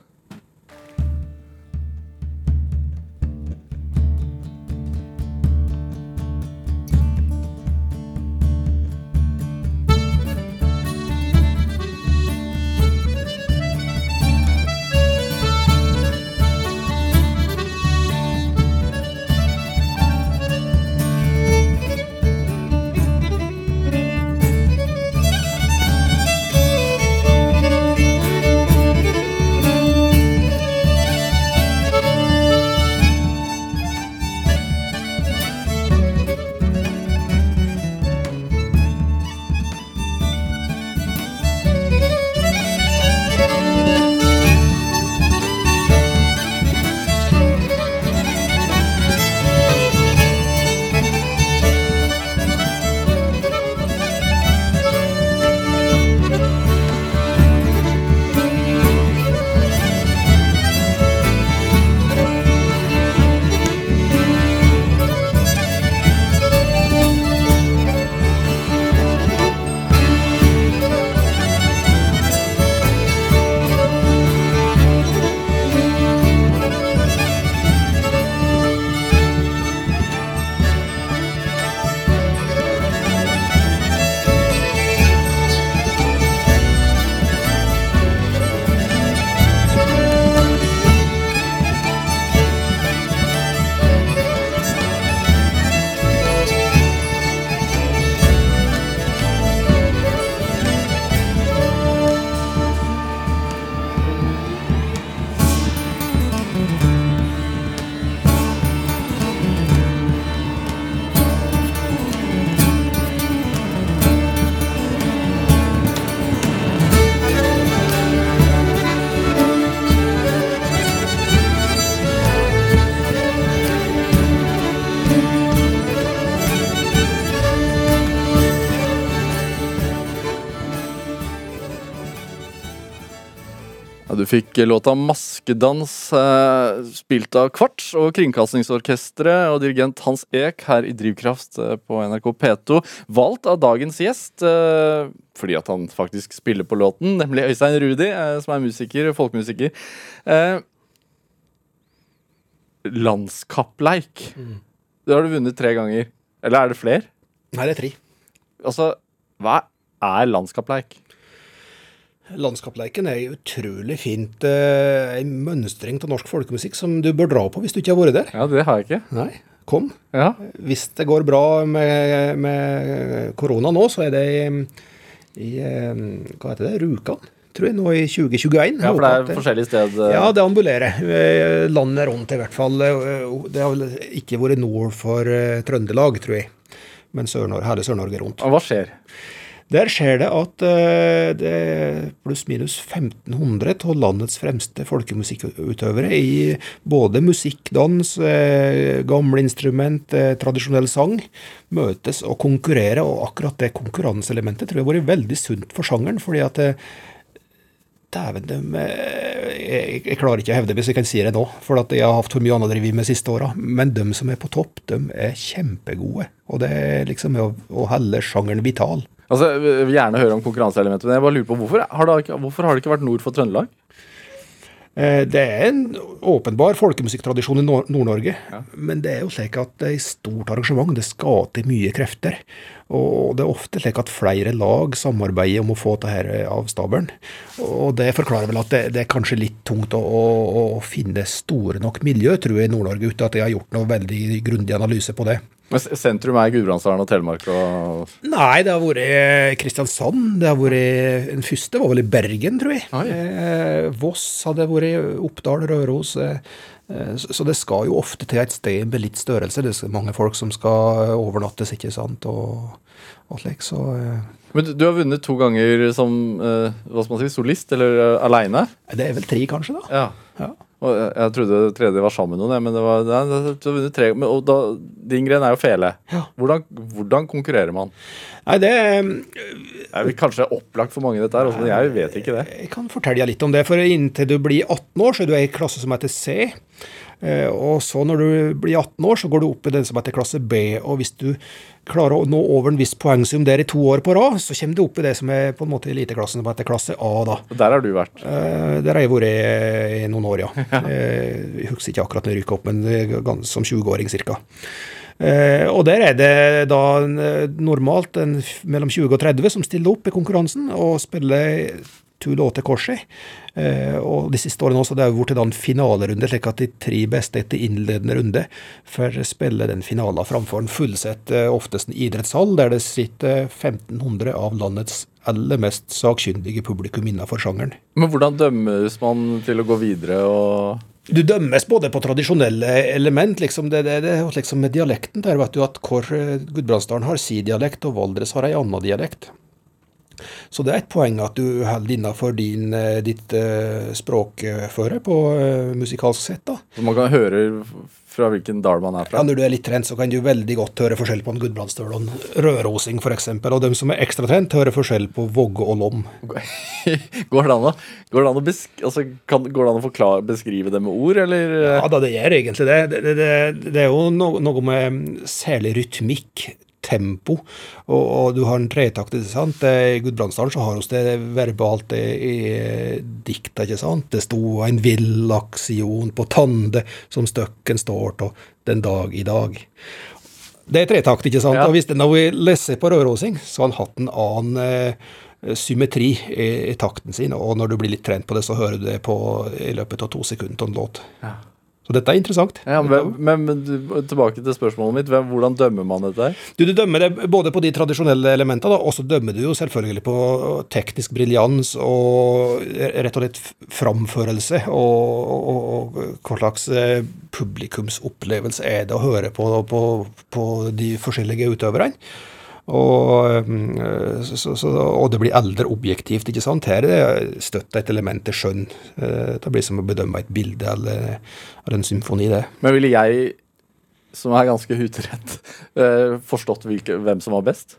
Fikk låta 'Maskedans' eh, spilt av Kvarts og Kringkastingsorkesteret og dirigent Hans Eek her i Drivkraft eh, på NRK P2. Valgt av dagens gjest eh, fordi at han faktisk spiller på låten, nemlig Øystein Rudi, som er musiker, folkemusiker. Landskappleik. Mm. Det har du vunnet tre ganger. Eller er det flere? Nei, det er tre. Altså, hva er landskappleik? Landskapsleiken er utrolig fint. eh, En mønstring av norsk folkemusikk som du bør dra på hvis du ikke har vært der. Ja, det har jeg ikke. Nei, kom. Ja. Hvis det går bra med, med korona nå, så er det i, i eh, Hva heter det? Rjukan, tror jeg, nå i 2021. ja, for det er forskjellige sted. eh, Ja, det ambulerer. Landet rundt, i hvert fall. Det har vel ikke vært nord for Trøndelag, tror jeg. Men Sør-Nor- hele Sør-Norge rundt. Og hva skjer? Der skjer det at eh, det er pluss-minus 1500 av landets fremste folkemusikkutøvere i både musikk, dans, eh, gamle instrument, eh, tradisjonell sang møtes og konkurrerer. Og akkurat det konkurranseelementet tror jeg har vært veldig sunt for sjangeren. fordi at Dæven, jeg, klarer ikke å hevde hvis jeg kan si det nå, for jeg har hatt for mye annet å drive med siste åra. Men de som er på topp, de er kjempegode. Og det er liksom å, å holde sjangeren vital. Altså, jeg vil gjerne høre om konkurranseelementet, men jeg bare lurer på hvorfor har det, ikke- hvorfor har det ikke vært nord for Trøndelag? Eh, Det er en åpenbar folkemusikktradisjon i Nord-Norge, men det er jo slik at det er et stort arrangement. Det skal til mye krefter. Og det er ofte slik at flere lag samarbeider om å få dette av stabelen. Og det forklarer vel at det, det er kanskje litt tungt å, å, å finne store nok miljø, tror jeg, i Nord-Norge, uten at jeg har gjort noe veldig grundig analyse på det. Men Sentrum er Gudbrandsdalen og Telemark og Nei, det har vært Kristiansand. Det har vært Den første var vel i Bergen, tror jeg. Eh, Voss hadde vært Oppdal, Røros. Eh, eh, så det skal jo ofte til et sted med litt størrelse. Det er mange folk som skal overnattes, ikke sant, og, alt slikt, Så eh, Men du, du har vunnet to ganger som eh, hva skal man si, solist, eller uh, aleine. det er vel tre, kanskje, da. Ja. Ja. Og jeg, jeg trodde det tredje var sammen med noen, men det var, nei, det- tre. Men, og da, din gren er jo fele. Ja. Hvordan, hvordan konkurrerer man? Nei, det er vel kanskje opplagt for mange, dette her, men jeg vet ikke det. Jeg kan fortelle deg litt om det. For inntil du blir 18 år, så er du i klasse som heter C. Eh, Og så når du blir 18 år, så går du opp i den som heter klasse B. Og hvis du klarer å nå over en viss poengsum der i to år på rad, så kommer du opp i det som er på en måte eliteklassen som heter klasse A. da. Og der har du vært. Eh, Der har jeg vært i noen år, ja. Eh, Jeg husker ikke akkurat når jeg rykka opp, men som 20-åring ca. Og der er det da normalt en, mellom 20 og 30 som stiller opp i konkurransen og spiller to låter korset. Eh, og de siste årene også, det har blitt en finalerunde, slik at de tre beste etter innledende runde får spille den finalen framfor en fullsett, eh, oftest en idrettshall, der det sitter 1500 av landets aller mest sakkyndige publikum innenfor sjangeren. Men hvordan dømmes man til å gå videre og Du dømmes både på tradisjonelle element, liksom det, det, det liksom med dialekten der, vet du at hvor Gudbrandsdalen har sin dialekt, og Valdres har ei anna dialekt. Så det er et poeng at du holder innafor din, eh, ditt eh, språkføre på eh, musikalsk sett. da. Så man kan høre fra hvilken dal man er Ja, fra? Når du er litt trent, så kan du veldig godt høre forskjell på en gudbrandsdøl og en rødrosing, f.eks. Og de som er ekstra trent, hører forskjell på Vågge og Lom. Går det an å, går det an å, besk altså, kan, går det an å forklare, beskrive det med ord, eller? Ja da, det gjør egentlig det. Det, det, det, det er jo no, noe med særlig rytmikk, tempo, og, og du har en tretakt, ikke sant. I Gudbrandsdalen så har vi det verbalt i, i dikta, ikke sant. Det sto en villaksion på Tande som støkken står til den dag i dag. Det er tretakt, ikke sant. Ja. Og hvis den vært lest på rødrosing, så har han hatt en annen eh, symmetri i, i takten sin, og når du blir litt trent på det, så hører du det på, i løpet av to sekunder av en låt. Ja. Så dette er interessant. Ja, men, men, men tilbake til spørsmålet mitt. Hvordan dømmer man dette? Du, du dømmer det både på de tradisjonelle elementene, og så dømmer du jo selvfølgelig på teknisk briljans og rett og slett framførelse. Og, og, og hva slags eh, publikumsopplevelse er det å høre på, på, på de forskjellige utøverne. Og, mm, så, så, og det blir eldre objektivt, ikke sant. Her er det støtt et element til skjønn. Eh, Det blir som å bedømme et bilde eller, eller en symfoni, det. Men ville jeg, som er ganske huterett, eh, forstått hvilke, hvem som var best?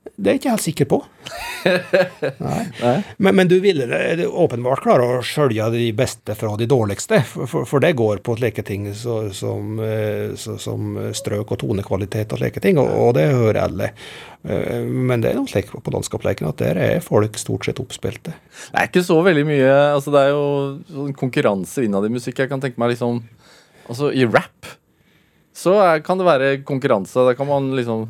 Det er jeg ikke helt sikker på. Nei. Nei. Men, men du ville åpenbart klare å skjølge de beste fra de dårligste, for, for, det går på slike ting så, som, eh, så, som strøk og tonekvalitet og slike ting, og, og det hører alle. Eh, Men det er noe slik på landskapsleken at der er folk stort sett oppspilte. Det er ikke så veldig mye altså Det er jo sånn konkurranse innad i musikk. Jeg kan tenke meg liksom Altså, i rap så er, kan det være konkurranse. Da kan man liksom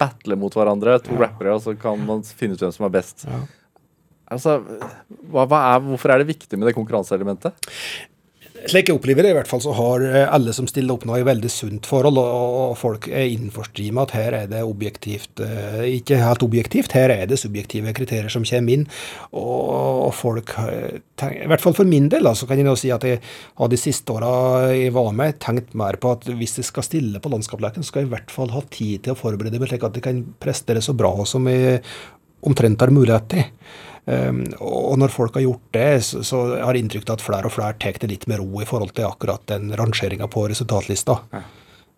battle mot hverandre, to rappere, og så kan man finne ut hvem som er best. Ja. Altså, hva, hva er, Hvorfor er det viktig med det konkurranseelementet? Slik jeg opplever det, i hvert fall, så har eh, alle som stiller opp nå, et veldig sunt forhold, og folk er innforstått med at her er det objektivt eh, Ikke helt objektivt, her er det subjektive kriterier som kommer inn. Og folk eh, I hvert fall for min del, så kan jeg nå si at jeg har de siste åra jeg var med, tenkt mer på at hvis jeg skal stille på landskapsleken, så skal jeg i hvert fall ha tid til å forberede meg, slik at jeg kan prestere så bra som jeg omtrent har mulighet til. Um, og når folk har gjort det, så, har jeg inntrykk av at flere og flere tar det litt med ro i forhold til akkurat den rangeringa på resultatlista. Eh,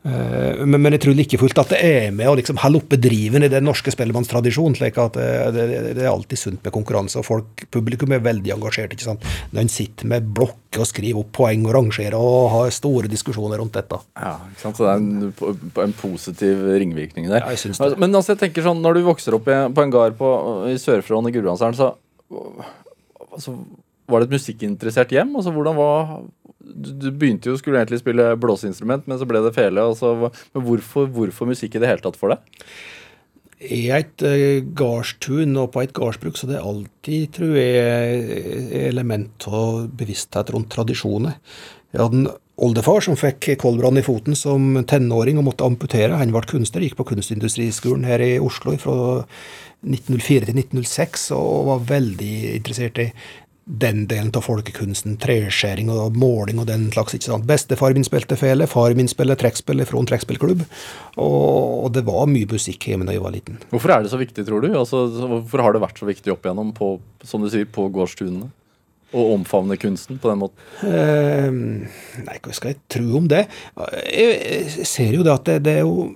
men, men, jeg tror like fullt at det er med å liksom holde oppe driven i den norske spellemannstradisjonen. slik at eh, det, det, det, er alltid sunt med konkurranse, og folk, publikum er veldig engasjert. ikke sant? Når en sitter med blokker og skriver opp poeng og rangerer og har store diskusjoner rundt dette. Ja, ikke sant? Så det er en, en positiv ringvirkning der. Ja, jeg synes det. Men altså, jeg tenker sånn, når du vokser opp på en gard på, i Sør-Fron i Gudbrandsdalen, så altså, var det et musikkinteressert hjem? Altså, hvordan var du, begynte jo skulle egentlig spille blåseinstrument, men så ble det fele. Altså, men hvorfor, hvorfor, musikk i det hele tatt for deg? I et uh, gardstun og på et gardsbruk så det er alltid, tror jeg, element av bevissthet rundt tradisjoner. Jeg hadde en oldefar som fikk koldbrann i foten som tenåring og måtte amputere. Han ble kunstner, gikk på Kunstindustriskolen her i Oslo fra 1904 til 1906 og var veldig interessert i den delen av folkekunsten. Treskjæring og måling og den slags. ikke sant? Bestefar min spilte fele, far min spiller trekkspill fra en trekkspillklubb. Og, det var mye musikk hjemme da jeg var liten. Hvorfor er det så viktig, tror du? Altså, hvorfor har det vært så viktig opp igjennom på, som du sier, på gårdstunene? Å omfavne kunsten på den måten? Eh, nei, hva skal jeg tro om det? Jeg ser jo det at det, det er jo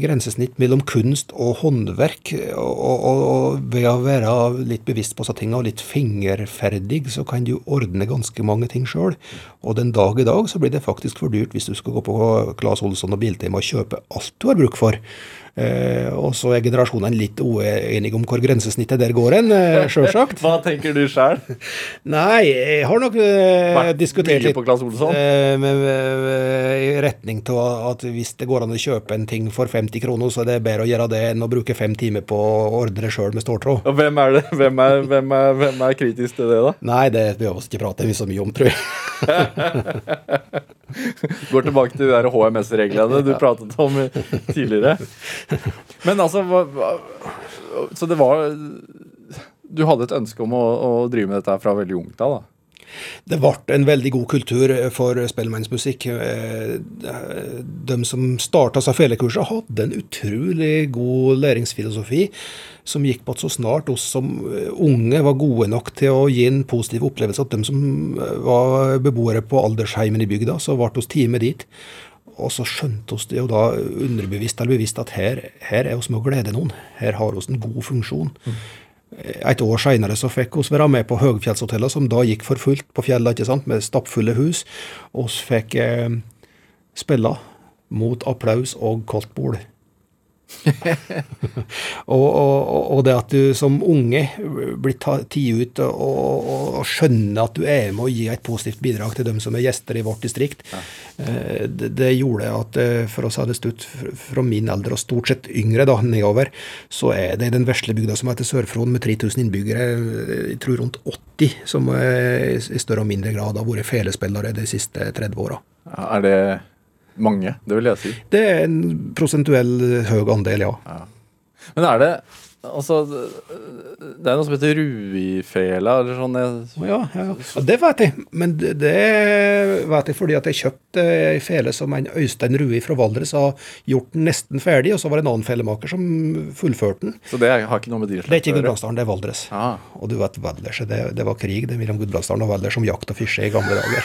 grensesnitt mellom kunst og håndverk. Og, og, og, ved å være litt bevisst på disse tingene og litt fingerferdig, så kan du ordne ganske mange ting sjøl. Og den dag i dag så blir det faktisk for dyrt hvis du skal gå på Claes Olsson og Biltema og kjøpe alt du har bruk for. Eh, og så er generasjonene litt uenige om hvor grensesnittet der går hen, eh, sjølsagt. Hva tenker du sjøl? Nei, jeg har nok eh, diskutert litt på Claes Olsson? Eh, i retning til at hvis det går an å kjøpe en ting for 50 kroner, så er det bedre å gjøre det enn å bruke fem timer på å ordne det sjøl med ståltråd. Hvem er det? Hvem er, hvem, er, hvem er, kritisk til det, da? Nei, det behøver vi ikke prate så mye om, tror jeg. Går tilbake til de HMS-reglene du pratet om tidligere. Men altså Så det var Du hadde et ønske om å, å drive med dette fra veldig ungt av? da? Det ble en veldig god kultur for spellemannsmusikk. De som starta felekurset hadde en utrolig god læringsfilosofi som gikk på at så snart oss som unge var gode nok til å gi en positiv opplevelse at de som var beboere på aldersheimen i bygda, så ble oss time dit. Og så skjønte oss det jo da underbevisst eller bevisst at her, her er oss med å glede noen. Her har oss en god funksjon. Mm. Et år seinere så fikk vi være med på høgfjellshotellene, som da gikk for fullt på fjellet, ikke sant, med stappfulle hus. oss fikk eh, spille mot applaus og koldt bord. og, og, og, det at du som unge blir tatt ut og, og, skjønner at du er med å gi et positivt bidrag til dem som er gjester i vårt distrikt, ja. Eh, det, det, gjorde at eh, for oss hadde stutt fra min alder, og stort sett yngre da, nedover, så er det den vesle bygda som heter Sør-Fron, med 3000 innbyggere, eh, jeg tror rundt 80, som i større og mindre grad har vært felespillere de siste 30 åra. Er det mange, det vil jeg si. Det er en prosentuell høy andel, ja. ja. Men er det Altså, det er noe som heter ruifela eller sånn. Ja, ja, ja. det vet jeg. Men det, det vet jeg fordi at jeg kjøpte ei fele som en Øystein Rui fra Valdres har gjort den nesten ferdig, og så var det en annen felemaker som fullførte den. Så det har ikke noe med dyreslekt Det er ikke Gudbrandsdalen, det er Valdres. Ah. Og du vet Valdres, det, det var krig det mellom Gudbrandsdalen og Valdres om jakt og fiske i gamle dager.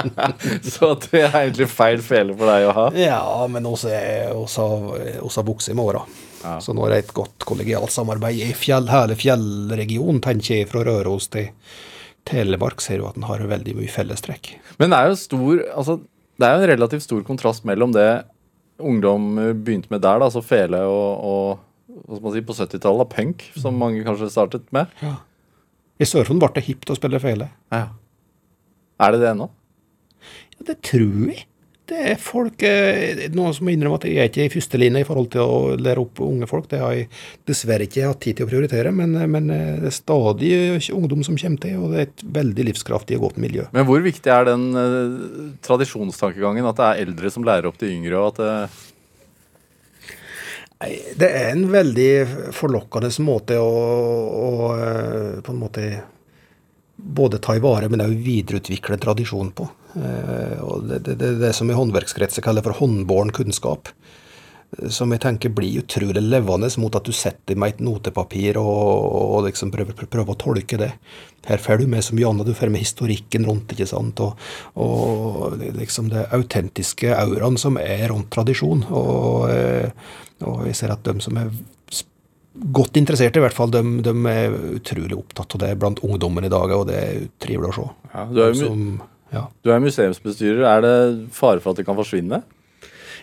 så det er egentlig feil fele for deg å ha? Ja, men også, har bukse med åra. Ja. Så nå er det et godt kollegialt samarbeid i fjell, hele fjellregionen, tenker jeg, fra Røros til Telemark, ser du at den har veldig mye fellestrekk. Men det er jo stor, altså, det er jo en relativt stor kontrast mellom det ungdom begynte med der, da, altså fele og, og hva skal man si, på 70-tallet, punk, som mange kanskje startet med. Ja. I Sør-Fron ble det hipt å spille fele. Ja. Er det det ennå? Ja, det tror jeg det er folk eh, Noen som må innrømme at jeg er ikke i førstelinja i forhold til å lære opp unge folk. Det har jeg dessverre ikke hatt tid til å prioritere, men, men eh, det er stadig ungdom som kommer til, og det er et veldig livskraftig og godt miljø. Men hvor viktig er den uh, tradisjonstankegangen, at det er eldre som lærer opp de yngre? og at det det er en veldig forlokkende måte å, å på en måte både ta i vare, men òg videreutvikle tradisjon på. Eh, og det, det, det, det som i håndverkskretser kaller for håndbåren kunnskap. som jeg tenker blir utrolig levende mot at du setter med et notepapir og, og liksom prøver, prøver, å tolke det. Her får du med så mye annet, du får med historikken rundt, ikke sant, og, og liksom det autentiske auraen som er rundt tradisjon. Og, og jeg ser at de som er godt interessert, i hvert fall, de, de, er utrolig opptatt av det blant ungdommen i dag, og det er trivelig å se. Ja, du, er som, ja. du, er museumsbestyrer. Er det fare for at det kan forsvinne?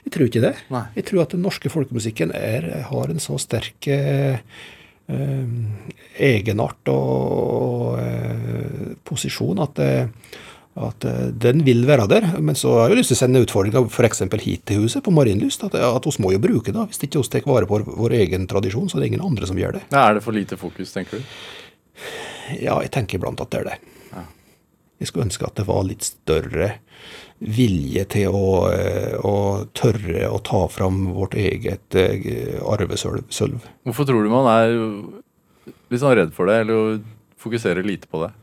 Jeg tror ikke det. Nei. Jeg tror at den norske folkemusikken er, har en så sterk eh, eh, egenart og, og eh, posisjon at eh, at uh, den vil være der. Men så har jeg lyst til å sende utfordringa f.eks. hit til huset på Marienlyst. At, at oss må jo bruke det. Hvis ikke oss tar vare på vår, vår, egen tradisjon, så er det ingen andre som gjør det. Ja, er det for lite fokus, tenker du? Ja, jeg tenker iblant at det er det. Jeg skulle ønske at det var litt større vilje til å, eh, å tørre å ta fram vårt eget uh, arvesølv. Hvorfor tror du man er litt sånn redd for det, eller fokuserer lite på det?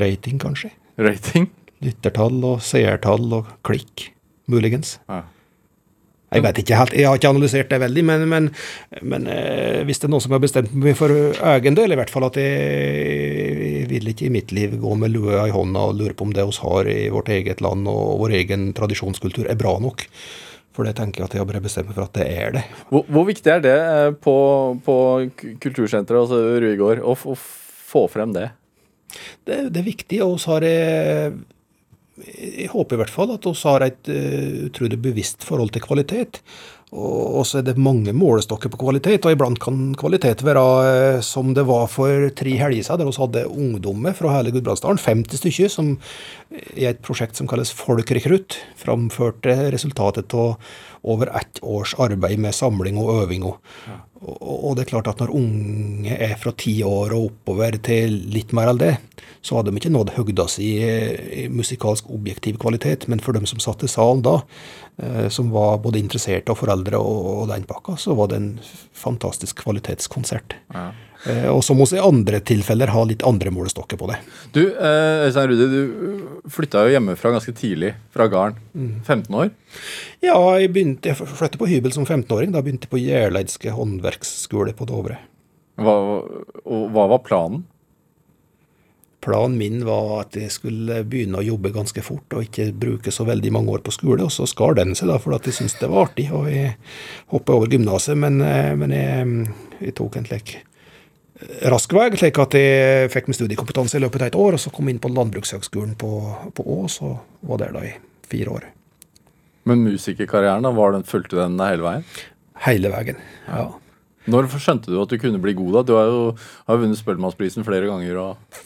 Rating, kanskje. Rating? lyttertall og seertall og klikk, muligens. Ja. Jeg vet ikke helt, jeg har ikke analysert det veldig, men, men, men eh, hvis det er noen som har bestemt meg for egen del, i hvert fall at jeg, jeg vil ikke i mitt liv gå med lua i hånda og lure på om det vi har i vårt eget land og vår egen tradisjonskultur er bra nok. For det tenker jeg at jeg har bare bestemt meg for at det er det. Hvor, hvor viktig er det eh, på, på kultursenteret, altså Ruigård, å, å få frem det? Det, det er viktig. og så har jeg håper i hvert fall at vi har et uh, utrolig bevisst forhold til kvalitet. Og så er det mange målestokker på kvalitet, og iblant kan kvalitet være uh, som det var for tre helger siden, der vi hadde ungdommer fra hele Gudbrandsdalen, 50 stykker, som i et prosjekt som kalles Folkrekrutt, framførte resultatet av over ett års arbeid med samling og øving. Og, og, det er klart at når unge er fra ti år og oppover til litt mer enn det, så hadde de ikke nådd høgda si i musikalsk objektiv kvalitet. Men for dem som satt i salen da, eh, som var både interesserte og foreldre og, den pakka, så var det en fantastisk kvalitetskonsert. Ja. Eh, og så må vi i andre tilfeller ha litt andre målestokker på det. Du eh, Øystein Rudi, du flytta jo hjemmefra ganske tidlig, fra gården. 15 mm. år? Ja, jeg, begynte, jeg flyttet på hybel som 15-åring. Da begynte jeg på Gjerleidske håndverksskole på Dovre. Hva, og hva var planen? Planen min var at jeg skulle begynne å jobbe ganske fort og ikke bruke så veldig mange år på skole. Og så skar den seg, da, for at jeg syntes det var artig. Og jeg hoppa over gymnaset, men, eh, men jeg, jeg, tok en slik rask vei, slik at jeg fikk min studiekompetanse i løpet av et år. Og så kom jeg inn på Landbrukshøgskolen på, på Ås, og var der da i fire år. Men musikerkarrieren, da, var den, fulgte den hele veien? Hele veien, ja. Når skjønte du at du kunne bli god, da? Du har jo, har vunnet Spellemannsprisen flere ganger. og...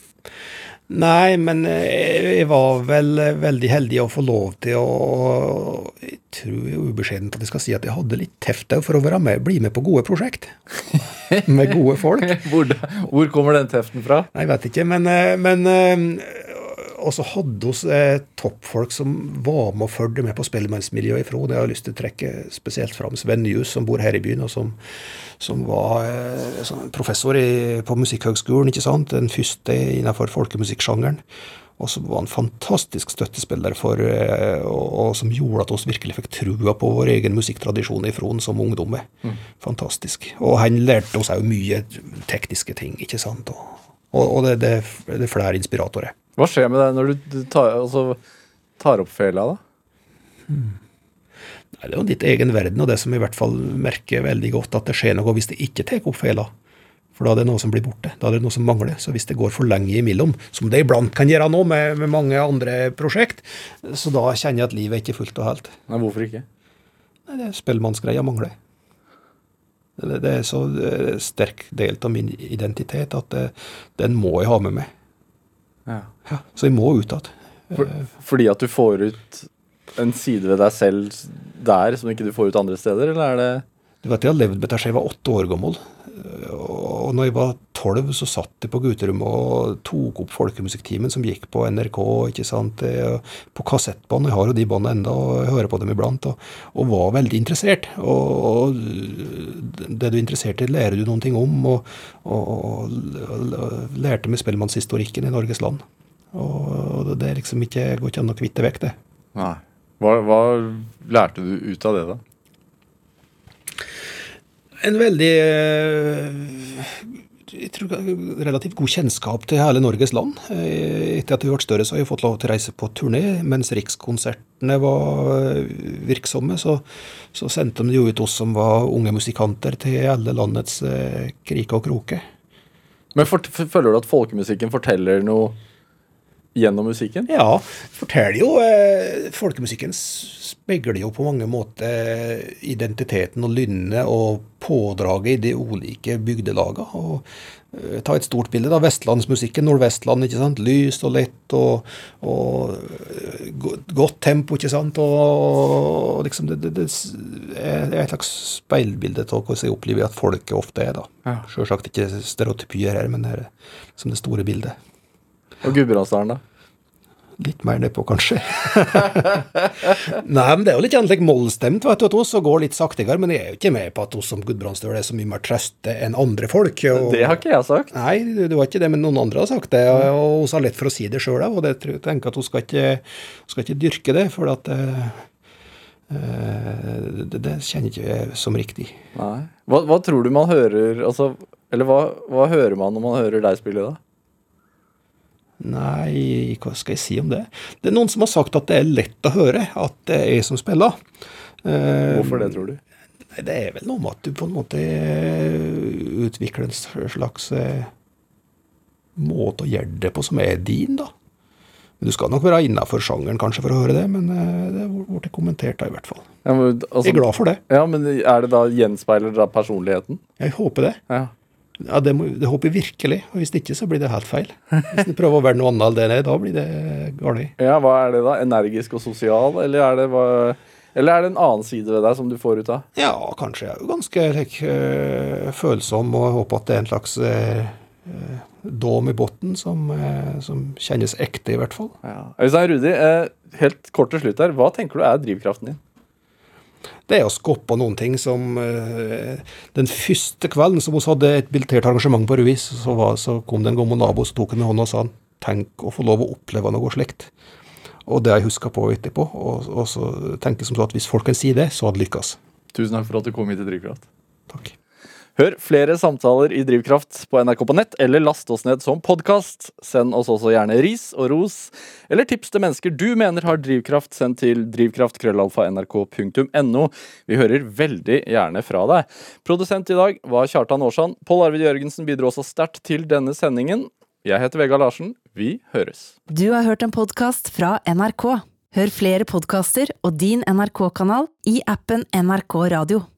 Nei, men eh, jeg var vel eh, veldig heldig å få lov til å Jeg tror ubeskjedent at jeg skal si at jeg hadde litt teft for å med, bli med på gode prosjekt. med gode folk. Hvor, hvor kommer den teften fra? Nei, Jeg vet ikke, men, eh, men og så hadde vi eh, toppfolk som var med og fulgte med på spellemannsmiljøet ifra. Det har jeg lyst til å trekke spesielt fram. Sven Njus, som bor her i byen, og som, som var eh, professor i, på Musikkhøgskolen. ikke sant? Den første innenfor folkemusikksjangeren. Og som var en fantastisk støttespiller for, eh, og, og, som gjorde at vi virkelig fikk trua på vår egen musikktradisjon i Fron som ungdommer. Mm. Fantastisk. Og han lærte oss òg mye tekniske ting, ikke sant. Og, og det, det, det er flere inspiratorer. Hva skjer med deg når du tar, altså, tar opp fela, da? Hmm. Nei, det er jo ditt egen verden, og det som i hvert fall merker veldig godt at det skjer noe hvis det ikke tar opp fela. For da er det noe som blir borte. Da er det noe som mangler. Så hvis det går for lenge imellom, som det iblant kan gjøre nå med, med mange andre prosjekt, så da kjenner jeg at livet er ikke fullt og helt. Nei, Hvorfor ikke? Nei, det er Spellemannsgreia mangler. Det, er så sterk del av min identitet at det, den må jeg ha med meg. Ja. ja så jeg må ut igjen. For, fordi at du får ut en side ved deg selv der som ikke du får ut andre steder, eller er det Du vet, Jeg har levd med dette siden jeg var åtte år gammel. Og når jeg var tolv, så satt de på gutterommet og tok opp folkemusikktimen som gikk på NRK, ikke sant, på kassettbånd. Jeg har jo de båndene enda, og jeg hører på dem iblant. Og, og var veldig interessert. Og, og, det du er interessert i, lærer du noen ting om. Og, og, og lærte med spellemannshistorikken i Norges land. Og det er liksom ikke, går ikke an å kvitte vekk det. Nei. Hva, hva lærte du ut av det, da? En veldig eh, jeg tror, relativt god kjennskap til hele Norges land. Eh, Etter at vi ble større, så har vi fått lov til å reise på turné. Mens Rikskonsertene var eh, virksomme, så, så sendte de jo ut oss som var unge musikanter, til alle landets eh, kriker og kroker. Men for, føler du at folkemusikken forteller noe gjennom musikken? Ja, forteller jo eh, Folkemusikken speiler jo på mange måter identiteten og lynnet og pådraget i de ulike bygdelagene. Og, eh, ta et stort bilde, da. Vestlandsmusikken, Nordvestland, ikke sant. Lyst og lett og, og eh, godt tempo, ikke sant. Og, og liksom det, det, det er et slags speilbilde av hvordan jeg opplever at folket ofte er, da. Ja. Sjølsagt ikke stereotypier her, men det er som det store bildet. Og Gudbrandsdalen, da? Litt mer nedpå, kanskje. Nei, men det er jo litt sånn like mollstemt, vet du, at oss og går litt saktigere. Men jeg er jo ikke med på at oss som Gudbrandsdøl er så mye mer trøste enn andre folk. Og... Det har ikke jeg sagt. Nei, det det var ikke det, men noen andre har sagt det. Og vi har lett for å si det sjøl òg, og det tror jeg tenker at hun skal skal ikke dyrke det. For at eh, det, det kjenner ikke jeg som riktig. Nei. Hva, hva tror du man hører altså, Eller hva, hva hører man når man hører deg spille, da? Nei, hva skal jeg si om det? Det er noen som har sagt at det er lett å høre at det er jeg som spiller. Eh, Hvorfor det, tror du? Nei, Det er vel noe med at du på en måte eh, utvikler en slags eh, måte å gjøre det på som er din, da. Men Du skal nok være innafor sjangeren kanskje for å høre det, men det ble kommentert da, i hvert fall. Ja, men, altså, Jeg er glad for det. Ja, men er det da gjenspeiler det personligheten? Jeg håper det. Ja. Ja, Det, må, det håper jeg virkelig. Og hvis ikke, så blir det helt feil. Hvis du prøver å være noe annet enn det er, da blir det galt. ja, hva er det da? Energisk og sosial, eller er det hva eller er det en annen side ved deg som du får ut av? Ja, kanskje jeg er jo ganske like, eh, følsom, og jeg håper at det er en slags eh, dom i bunnen som, eh, som kjennes ekte, i hvert fall. Ja. Øystein Rudi, eh, helt kort til slutt her. Hva tenker du er drivkraften din? Det er å skoppe noen ting som eh, Den første kvelden som vi hadde et biltert arrangement på Ruiz, så, var, så kom det en gammel nabo som tok henne i hånda og sa tenk å få lov å oppleve noe slikt. Og det har jeg huska på etterpå. Og, og så tenker jeg som så at hvis folk kan si det, så hadde det lykkes. Tusen takk for at du kom hit til Drivkraft. Takk. Hør flere samtaler i Drivkraft på NRK på nett, eller last oss ned som podkast. Send oss også gjerne ris og ros, eller tips til mennesker du mener har drivkraft. Send til drivkraft.krøllalfa.nrk.no. Vi hører veldig gjerne fra deg. Produsent i dag var Kjartan Aarsand. Pål Arvid Jørgensen bidro også sterkt til denne sendingen. Jeg heter Vegard Larsen. Vi høres. Du har hørt en podkast fra NRK. Hør flere podkaster og din NRK-kanal i appen NRK Radio.